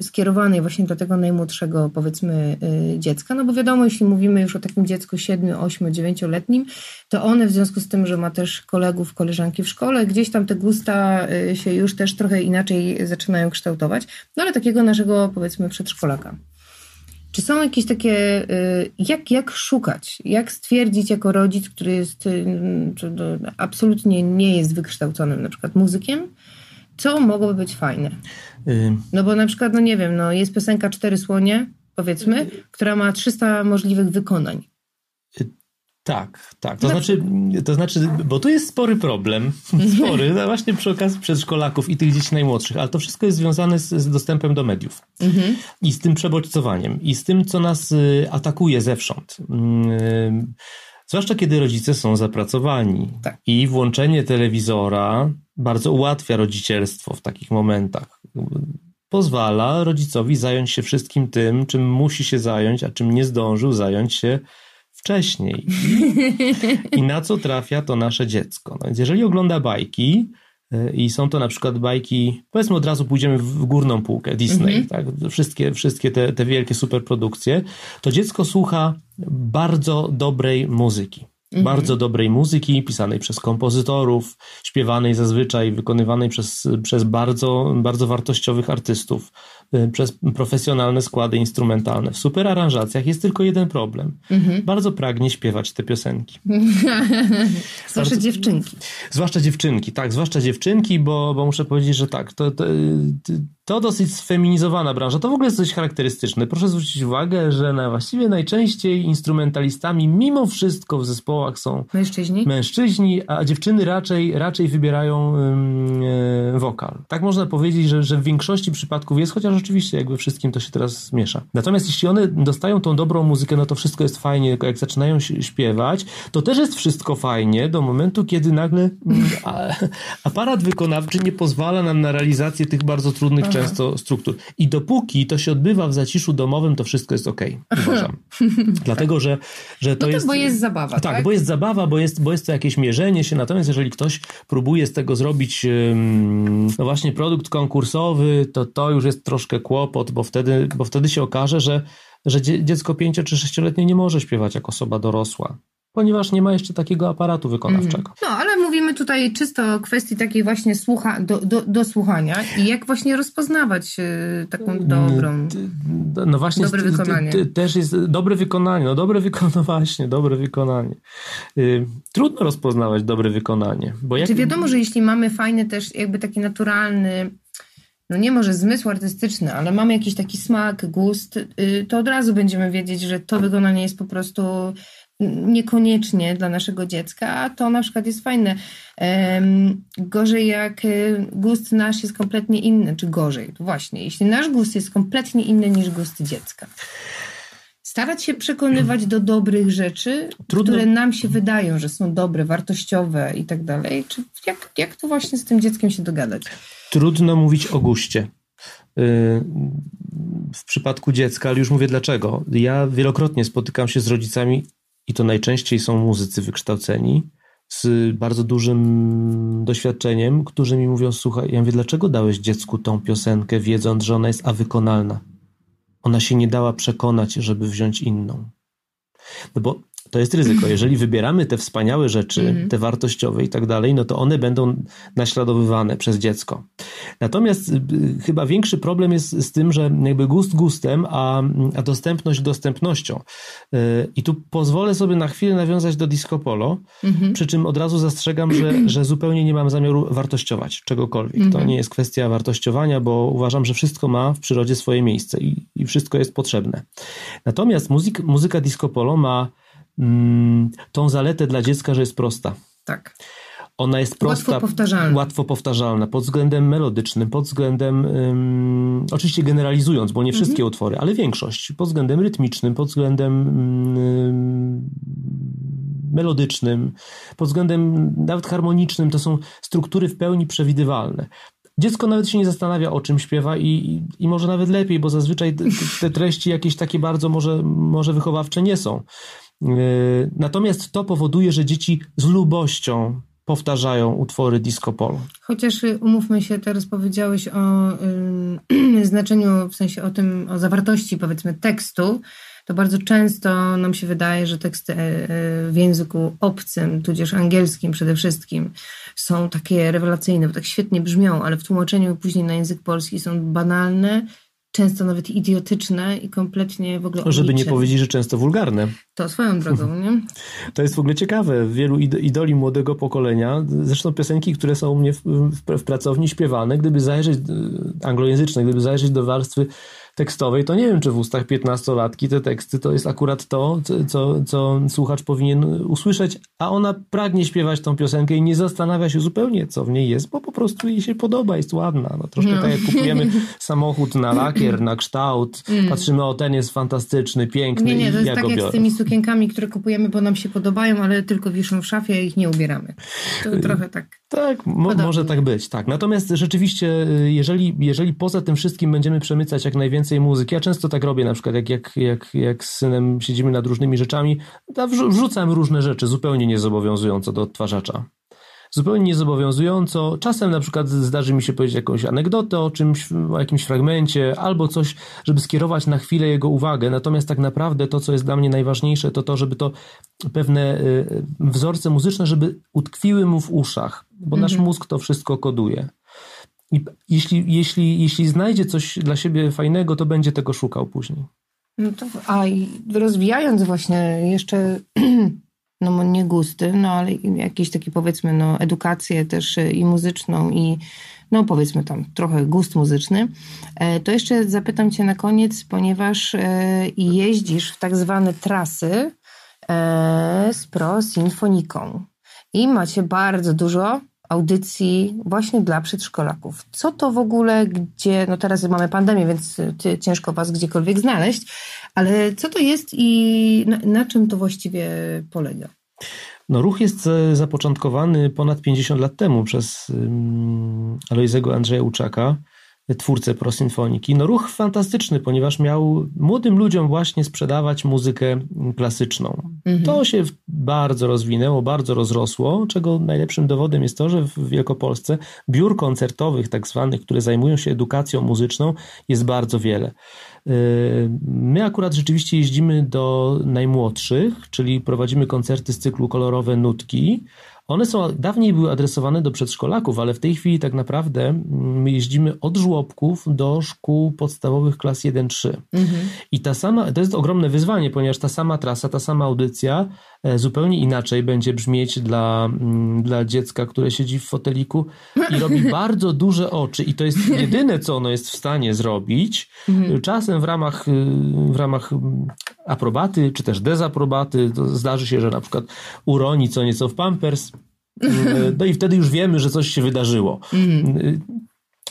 skierowanej właśnie do tego najmłodszego powiedzmy y, dziecka, no bo wiadomo, jeśli mówimy już o takim dziecku 7, 8, 9-letnim, to one w związku z tym, że ma też kolegów, koleżanki w szkole, gdzieś tam te gusta y, się już też trochę inaczej zaczynają kształtować, no ale takiego naszego powiedzmy przedszkolaka. Czy są jakieś takie, y, jak, jak szukać, jak stwierdzić jako rodzic, który jest y, absolutnie nie jest wykształconym na przykład muzykiem, co mogłoby być fajne? No bo na przykład, no nie wiem, no jest piosenka Cztery Słonie, powiedzmy, która ma 300 możliwych wykonań. Tak, tak. To znaczy, to znaczy, bo tu jest spory problem, spory, no właśnie przy okazji przedszkolaków i tych dzieci najmłodszych, ale to wszystko jest związane z, z dostępem do mediów mhm. i z tym przebodźcowaniem i z tym, co nas y, atakuje zewsząd. Y, zwłaszcza kiedy rodzice są zapracowani tak. i włączenie telewizora bardzo ułatwia rodzicielstwo w takich momentach. Pozwala rodzicowi zająć się wszystkim tym, czym musi się zająć, a czym nie zdążył zająć się wcześniej. I, na co trafia to nasze dziecko? No więc jeżeli ogląda bajki, y, i są to na przykład bajki, powiedzmy od razu pójdziemy w górną półkę, Disney, mm -hmm. tak? wszystkie, wszystkie te, te wielkie superprodukcje, to dziecko słucha bardzo dobrej muzyki. Mhm. Bardzo dobrej muzyki, pisanej przez kompozytorów, śpiewanej zazwyczaj, wykonywanej przez, przez bardzo, bardzo wartościowych artystów. Y, przez profesjonalne składy instrumentalne. W super aranżacjach jest tylko jeden problem. Mhm. Bardzo pragnie śpiewać te piosenki. zwłaszcza Bardzo, dziewczynki. Zwłaszcza dziewczynki, tak, zwłaszcza dziewczynki, bo, bo muszę powiedzieć, że tak, to, to, to dosyć sfeminizowana branża. To w ogóle jest coś charakterystyczne. Proszę zwrócić uwagę, że na właściwie najczęściej instrumentalistami mimo wszystko w zespołach są mężczyźni, mężczyźni a dziewczyny raczej, raczej wybierają yy, wokal. Tak można powiedzieć, że, że w większości przypadków jest, chociaż oczywiście jakby wszystkim to się teraz miesza. Natomiast jeśli one dostają tą dobrą muzykę, no to wszystko jest fajnie, jak zaczynają śpiewać, to też jest wszystko fajnie do momentu, kiedy nagle aparat wykonawczy nie pozwala nam na realizację tych bardzo trudnych Aha. często struktur. I dopóki to się odbywa w zaciszu domowym, to wszystko jest ok, uważam. Dlatego, że, że to no jest... bo jest zabawa, tak? Tak, bo jest zabawa, bo jest, bo jest to jakieś mierzenie się, natomiast jeżeli ktoś próbuje z tego zrobić no właśnie produkt konkursowy, to to już jest troszkę troszkę kłopot, bo wtedy, bo wtedy się okaże, że, że dziecko pięcio czy sześcioletnie nie może śpiewać jak osoba dorosła ponieważ nie ma jeszcze takiego aparatu wykonawczego. No, ale mówimy tutaj czysto o kwestii takiej właśnie słucha, do, do, do słuchania i jak właśnie rozpoznawać y, taką mm, dobrą, no właśnie, dobre wykonanie. Też jest dobre wykonanie, no dobre wykonanie, no właśnie, dobre wykonanie. Y, trudno rozpoznawać dobre wykonanie. Bo jak... Czy wiadomo, że jeśli mamy fajny też jakby taki naturalny no nie może zmysł artystyczny, ale mamy jakiś taki smak, gust, y, to od razu będziemy wiedzieć, że to wykonanie jest po prostu niekoniecznie dla naszego dziecka, a to na przykład jest fajne. Gorzej jak y, gust nasz jest kompletnie inny, czy gorzej, właśnie, jeśli nasz gust jest kompletnie inny niż gust dziecka starać się przekonywać do dobrych rzeczy, Trudno. które nam się wydają, że są dobre, wartościowe i tak dalej, czy jak, jak to właśnie z tym dzieckiem się dogadać? Trudno mówić o guście. Y, w przypadku dziecka, ale już mówię dlaczego. Ja wielokrotnie spotykam się z rodzicami i to najczęściej są muzycy wykształceni, z bardzo dużym doświadczeniem, którzy mi mówią: Słuchaj, ja mówię, dlaczego dałeś dziecku tą piosenkę, wiedząc, że ona jest awykonalna? Ona się nie dała przekonać, żeby wziąć inną. No bo to jest ryzyko. Jeżeli wybieramy te wspaniałe rzeczy, -hmm. te wartościowe i tak dalej, no to one będą naśladowywane przez dziecko. Natomiast y, chyba większy problem jest z tym, że jakby gust gustem, a, a dostępność dostępnością. Y, I tu pozwolę sobie na chwilę nawiązać do disco polo, -hmm. przy czym od razu zastrzegam, że, że zupełnie nie mam zamiaru wartościować czegokolwiek. To mhm. nie jest kwestia wartościowania, bo uważam, że wszystko ma w przyrodzie swoje miejsce i, i wszystko jest potrzebne. Natomiast muzyk, muzyka disco polo ma tą zaletę dla dziecka, że jest prosta. Tak. Ona jest prosta, łatwo powtarzalna. łatwo powtarzalna pod względem melodycznym, pod względem, um, oczywiście generalizując, bo nie wszystkie mhm. utwory, ale większość, pod względem rytmicznym, pod względem um, melodycznym, pod względem nawet harmonicznym, to są struktury w pełni przewidywalne. Dziecko nawet się nie zastanawia, o czym śpiewa i, i, i może nawet lepiej, bo zazwyczaj te, te treści jakieś takie bardzo może, może wychowawcze nie są. Yy, natomiast to powoduje, że dzieci z lubością powtarzają utwory disco polo. Chociaż y, umówmy się, teraz powiedziałeś o y, znaczeniu, w sensie o tym, o zawartości powiedzmy tekstu, to bardzo często nam się wydaje, że teksty e, e, w języku obcym, tudzież angielskim przede wszystkim, są takie rewelacyjne, bo tak świetnie brzmią, ale w tłumaczeniu później na język polski są banalne często nawet idiotyczne i kompletnie w ogóle. Żeby nie powiedzieć, że często wulgarne. To swoją drogą, nie? To jest w ogóle ciekawe. Wielu idoli młodego pokolenia, zresztą piosenki, które są u mnie w, w, w pracowni śpiewane, gdyby zajrzeć, e, anglojęzyczne, gdyby zajrzeć do warstwy tekstowej, to nie wiem, czy w ustach piętnastolatki te teksty to jest akurat to, co, co słuchacz powinien usłyszeć, a ona pragnie śpiewać tą piosenkę i nie zastanawia się zupełnie, co w niej jest, bo po prostu jej się podoba, jest ładna. No, troszkę no. tak jak kupujemy samochód na lakier, na kształt, mm. patrzymy, o ten jest fantastyczny, piękny Nie, nie, to jest ja tak jak biorę. z tymi sukienkami, które kupujemy, bo nam się podobają, ale tylko wiszą w szafie i ich nie ubieramy. To y, trochę tak. Tak, mo może tak być, tak. Natomiast rzeczywiście, y, jeżeli, jeżeli poza tym wszystkim będziemy przemycać jak najwięcej więcej muzyki. Ja często tak robię, na przykład jak, jak, jak, jak z synem siedzimy nad różnymi rzeczami, to wrzucam różne rzeczy zupełnie niezobowiązująco do odtwarzacza. Zupełnie niezobowiązująco. Czasem na przykład zdarzy mi się powiedzieć jakąś anegdotę o czymś, o jakimś fragmencie, albo coś, żeby skierować na chwilę jego uwagę. Natomiast tak naprawdę to, co jest dla mnie najważniejsze, to to, żeby to pewne y, wzorce muzyczne, żeby utkwiły mu w uszach, bo mhm. nasz mózg to wszystko koduje. I jeśli, jeśli, jeśli znajdzie coś dla siebie fajnego, to będzie tego szukał później. No to, a rozwijając właśnie jeszcze, no nie gusty, no ale jakieś takie powiedzmy, no edukację też e, i muzyczną i no powiedzmy tam trochę gust muzyczny, e, to jeszcze zapytam Cię na koniec, ponieważ e, jeździsz w tak zwane trasy z Pro Sinfoniką i macie bardzo dużo audycji właśnie dla przedszkolaków. Co to w ogóle, gdzie, no teraz mamy pandemię, więc ciężko Was gdziekolwiek znaleźć, ale co to jest i na, na czym to właściwie polega? No, ruch jest e, zapoczątkowany ponad 50 lat temu przez Alojzego Andrzeja Uczaka twórcę prosymfoniki. No ruch fantastyczny, ponieważ miał młodym ludziom właśnie sprzedawać muzykę klasyczną. Mhm. To się bardzo rozwinęło, bardzo rozrosło, czego najlepszym dowodem jest to, że w Wielkopolsce biur koncertowych tak zwanych, które zajmują się edukacją muzyczną jest bardzo wiele. Yy, my akurat rzeczywiście jeździmy do najmłodszych, czyli prowadzimy koncerty z cyklu Kolorowe Nutki, one są, dawniej były adresowane do przedszkolaków, ale w tej chwili tak naprawdę mm, my jeździmy od żłobków do szkół podstawowych klas 1-3. Mhm. I ta sama, to jest ogromne wyzwanie, ponieważ ta sama trasa, ta sama audycja zupełnie inaczej będzie brzmieć dla, mm, dla dziecka, które siedzi w foteliku i robi bardzo duże oczy i to jest jedyne, co ono jest w stanie zrobić. Mhm. Czasem w ramach, y, w ramach mm, aprobaty, czy też dezaprobaty, zdarzy się, że na przykład uroni co nieco w pampers, y, no i wtedy już wiemy, że coś się wydarzyło. Mhm. Y,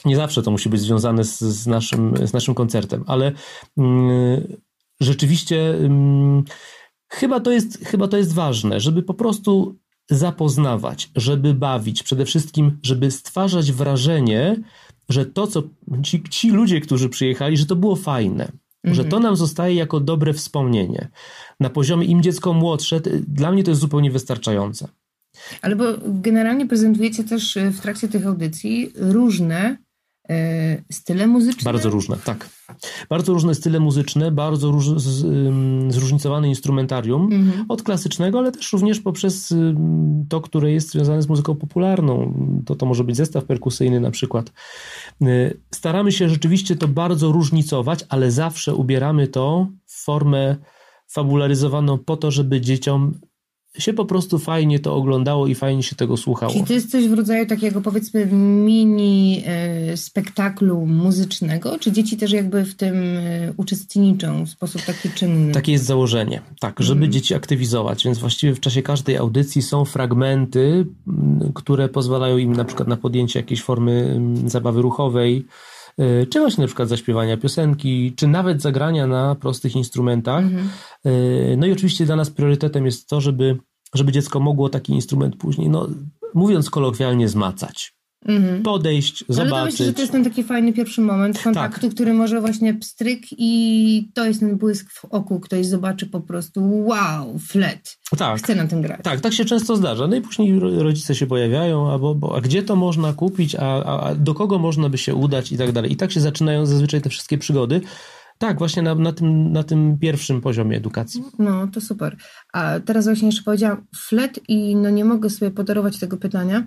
nie zawsze to musi być związane z, z, naszym, z naszym koncertem, ale rzeczywiście Chyba to jest, chyba to jest ważne, żeby po prostu zapoznawać, żeby bawić, przede wszystkim, żeby stwarzać wrażenie, że to, co ci, ci ludzie, którzy przyjechali, że to było fajne, że to nam zostaje jako dobre wspomnienie. Na poziomie im dziecko młodsze, dla mnie to jest zupełnie wystarczające. Ale bo generalnie prezentujecie też e, w trakcie tych audycji różne style muzyczne. Bardzo różne, tak. Bardzo różne style muzyczne, bardzo róż, z, zróżnicowane instrumentarium, mhm. od klasycznego, ale też również poprzez to, które jest związane z muzyką popularną. To, to może być zestaw perkusyjny na przykład. Y, staramy się rzeczywiście to bardzo różnicować, ale zawsze ubieramy to w formę fabularyzowaną po to, żeby dzieciom się po prostu fajnie to oglądało i fajnie się tego słuchało. Czyli to jest coś w rodzaju takiego powiedzmy mini e, spektaklu muzycznego? Czy dzieci też jakby w tym e, uczestniczą w sposób taki czynny? Takie jest założenie, tak, żeby mhm. dzieci aktywizować, więc właściwie w czasie każdej audycji są fragmenty, które pozwalają im na przykład na podjęcie jakiejś formy zabawy ruchowej, E, czy właśnie na przykład zaśpiewania piosenki, czy nawet zagrania na prostych instrumentach. Mhm. No i oczywiście dla nas priorytetem jest to, żeby, żeby dziecko mogło taki instrument później, no, mówiąc kolokwialnie, zmacać. Mhm. Podejść, zobaczyć. Ale to myślę, że to jest ten taki fajny pierwszy moment kontaktu, tak. który może właśnie pstryk i to jest ten błysk w oku. Ktoś zobaczy po prostu wow, flet. Tak. Chcę na tym grać. Tak, tak się często zdarza. No i później rodzice się pojawiają, albo bo, a gdzie to można kupić, a, a, a do kogo można by się udać i tak dalej. I tak się zaczynają zazwyczaj te wszystkie przygody. Tak, właśnie na, na, tym, na tym pierwszym poziomie edukacji. No, to super. A teraz właśnie jeszcze powiedziałam flet i no nie mogę sobie podarować tego pytania.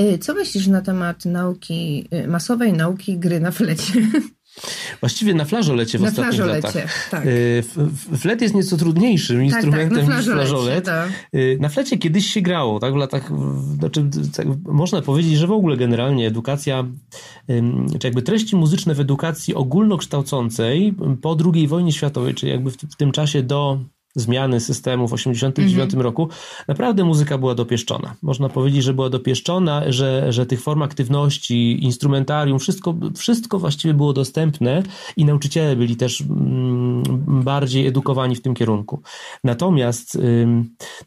Y, co myślisz na temat nauki, y, masowej nauki gry na flecie? Właściwie na flażolecie w na ostatnich flażolecie, latach. Tak. Y, flet jest nieco trudniejszym tak, instrumentem tak, niż flażolet. Tak. Na flecie kiedyś się grało, tak? W latach, znaczy, można powiedzieć, że w ogóle generalnie edukacja, czy jakby treści muzyczne w edukacji ogólnokształcącej po II wojnie światowej, czyli jakby w, w tym czasie do zmiany systemu w 1989 mm -hmm. roku, naprawdę muzyka była dopieszczona. Można powiedzieć, że była dopieszczona, że, że tych form aktywności, instrumentarium, wszystko, wszystko właściwie było dostępne i nauczyciele byli też mm, bardziej edukowani w tym kierunku. Natomiast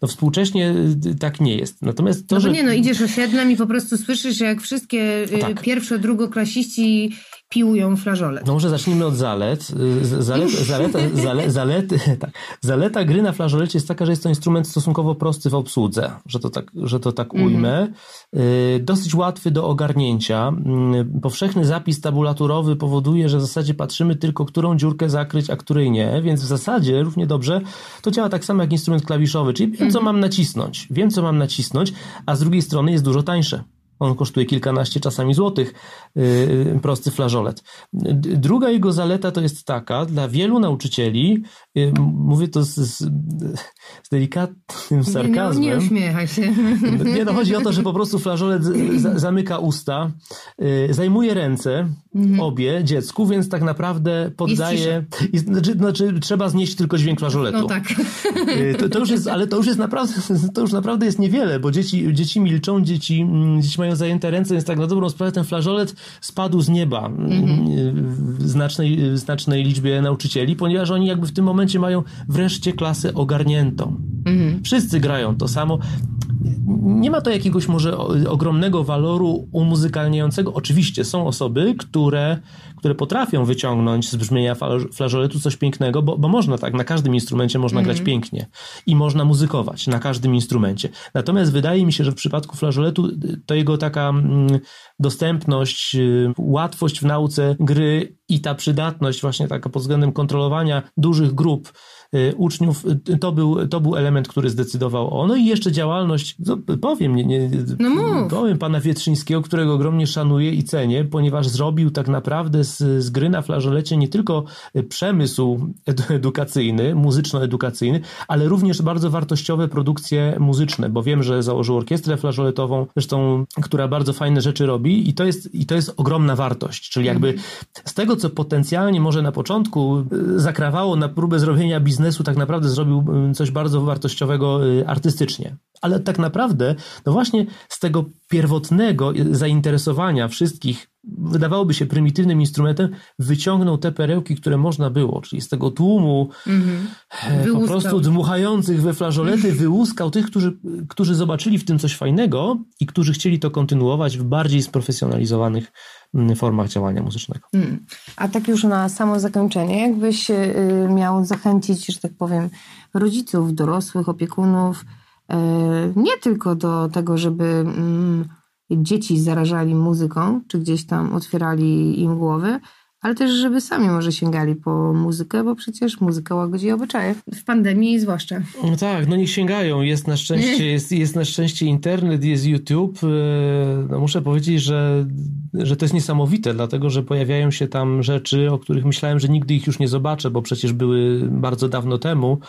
no, współcześnie y, tak nie jest. Natomiast to, no że... nie, no idziesz osiedlem i po prostu słyszysz, jak wszystkie y, tak. pierwsze, drugoklasiści piłują flażole. No może zacznijmy od zalet. Zalet, zaleta, zale, zalety, tak. Zaleta gry na flażolecie jest taka, że jest to instrument stosunkowo prosty w obsłudze, że to tak, że to tak ujmę. Mm. Dosyć łatwy do ogarnięcia. Mm, powszechny zapis tabulaturowy powoduje, że w zasadzie patrzymy tylko, którą dziurkę zakryć, a której nie, więc w zasadzie równie dobrze to działa tak samo jak instrument klawiszowy, czyli wiem, co mhm. mam nacisnąć. Wiem, co mam nacisnąć, a z drugiej strony jest dużo tańsze. On kosztuje kilkanaście czasami złotych, yy, prosty flażolet. Druga jego zaleta to jest taka, dla wielu nauczycieli, mówię to z, z, z delikatnym sarkazmem. Nie, no, nie uśmiechaj się. Nie, no chodzi o to, że po prostu flażolet z, zamyka usta, yy, zajmuje ręce, mhm. obie dziecku, więc tak naprawdę poddaje, jest znaczy, znaczy, trzeba znieść tylko dźwięk flażoletu. No tak. Yy, to, to, już jest, ale to już jest naprawdę, to już naprawdę jest niewiele, bo dzieci, dzieci milczą, dzieci, mm, dzieci mają zajęte ręce, więc tak na dobrą sprawę ten flażolet spadł z nieba mhm. w znacznej, znacznej liczbie nauczycieli, ponieważ oni jakby w tym momencie mają wreszcie klasę ogarniętą. Mhm. Wszyscy grają to samo. Nie ma to jakiegoś może ogromnego waloru umuzykalniającego. Oczywiście są osoby, które, które potrafią wyciągnąć z brzmienia flażoletu coś pięknego, bo, bo można tak, na każdym instrumencie można grać mhm. pięknie i można muzykować na każdym instrumencie. Natomiast wydaje mi się, że w przypadku flażoletu to jego taka mm, dostępność, y, łatwość w nauce gry i ta przydatność właśnie taka pod względem kontrolowania dużych grup Y, uczniów, y, to był, to był element, który zdecydował o. No i jeszcze działalność, no, powiem, nie, nie, no powiem pana Wietrzyńskiego, którego ogromnie szanuję i cenię, ponieważ zrobił tak naprawdę z, z gry na flażolecie nie tylko y, przemysł edukacyjny, muzyczno-edukacyjny, ale również bardzo wartościowe produkcje muzyczne, bo wiem, że założył orkiestrę flażoletową, zresztą, która bardzo fajne rzeczy robi i to jest, i to jest ogromna wartość, czyli jakby z tego, co potencjalnie może na początku y, zakrawało na próbę zrobienia biznesu, tak naprawdę zrobił y, coś bardzo wartościowego y, artystycznie. Ale tak naprawdę, no właśnie z tego pierwotnego zainteresowania wszystkich wydawałoby się prymitywnym instrumentem, wyciągnął te perełki, które można było, czyli z tego tłumu mm-hmm. po prostu dmuchających we flażolety, wyłuskał tych, którzy, którzy zobaczyli w tym coś fajnego i którzy chcieli to kontynuować w bardziej sprofesjonalizowanych mm, formach działania muzycznego. Mm. A tak już na samo zakończenie, jakbyś y, miał zachęcić, że tak powiem, rodziców, dorosłych, opiekunów, y, nie tylko do tego, żeby mm, dzieci zarażali muzyką, czy gdzieś tam otwierali im głowy, ale też, żeby sami może sięgali po muzykę, bo przecież muzyka łagodzi obyczaje. W pandemii zwłaszcza. No tak, no niech sięgają. Jest na szczęście, jest, jest na szczęście internet, jest YouTube. E, no muszę powiedzieć, że, że to jest niesamowite, dlatego że pojawiają się tam rzeczy, o których myślałem, że nigdy ich już nie zobaczę, bo przecież były bardzo dawno temu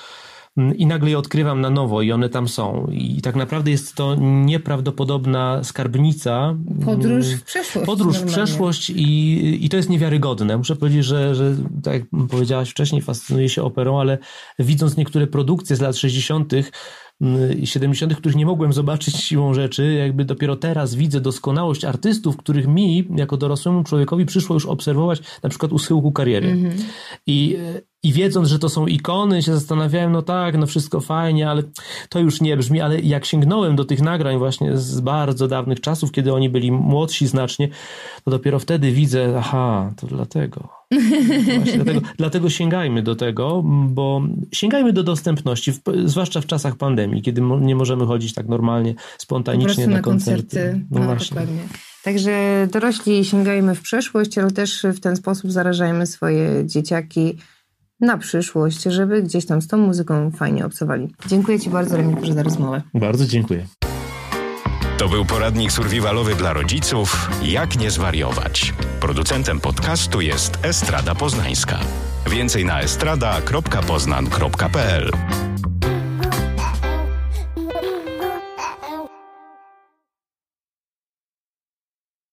i nagle je odkrywam na nowo i one tam są. I tak naprawdę jest to nieprawdopodobna skarbnica. Podróż w przeszłość. Podróż w przeszłość i, i to jest niewiarygodne. Muszę powiedzieć, że, że tak jak powiedziałaś wcześniej, fascynuję się operą, ale widząc niektóre produkcje z lat 60., i 70., których nie mogłem zobaczyć siłą rzeczy, jakby dopiero teraz widzę doskonałość artystów, których mi, jako dorosłemu człowiekowi, przyszło już obserwować na przykład u schyłku kariery. Mm -hmm. I i wiedząc, że to są ikony, się zastanawiałem, no tak, no wszystko fajnie, ale to już nie brzmi, ale jak sięgnąłem do tych nagrań właśnie z bardzo dawnych czasów, kiedy oni byli młodsi znacznie, to dopiero wtedy widzę, aha, to dlatego. Właśnie dlatego, dlatego sięgajmy do tego, bo sięgajmy do dostępności, w, zwłaszcza w czasach pandemii, kiedy mo, nie możemy chodzić tak normalnie, spontanicznie na, na, koncerty. koncerty. No, no właśnie. Dokładnie. Także dorośli sięgajmy w przeszłość, ale też w ten sposób zarażajmy swoje dzieciaki na przyszłość, żeby gdzieś tam z tą muzyką fajnie obcowali. Dziękuję Ci bardzo, Remigiuszu, za rozmowę. Bardzo dziękuję. To był poradnik survivalowy dla rodziców Jak nie zwariować. Producentem podcastu jest Estrada Poznańska. Więcej na estrada.poznan.pl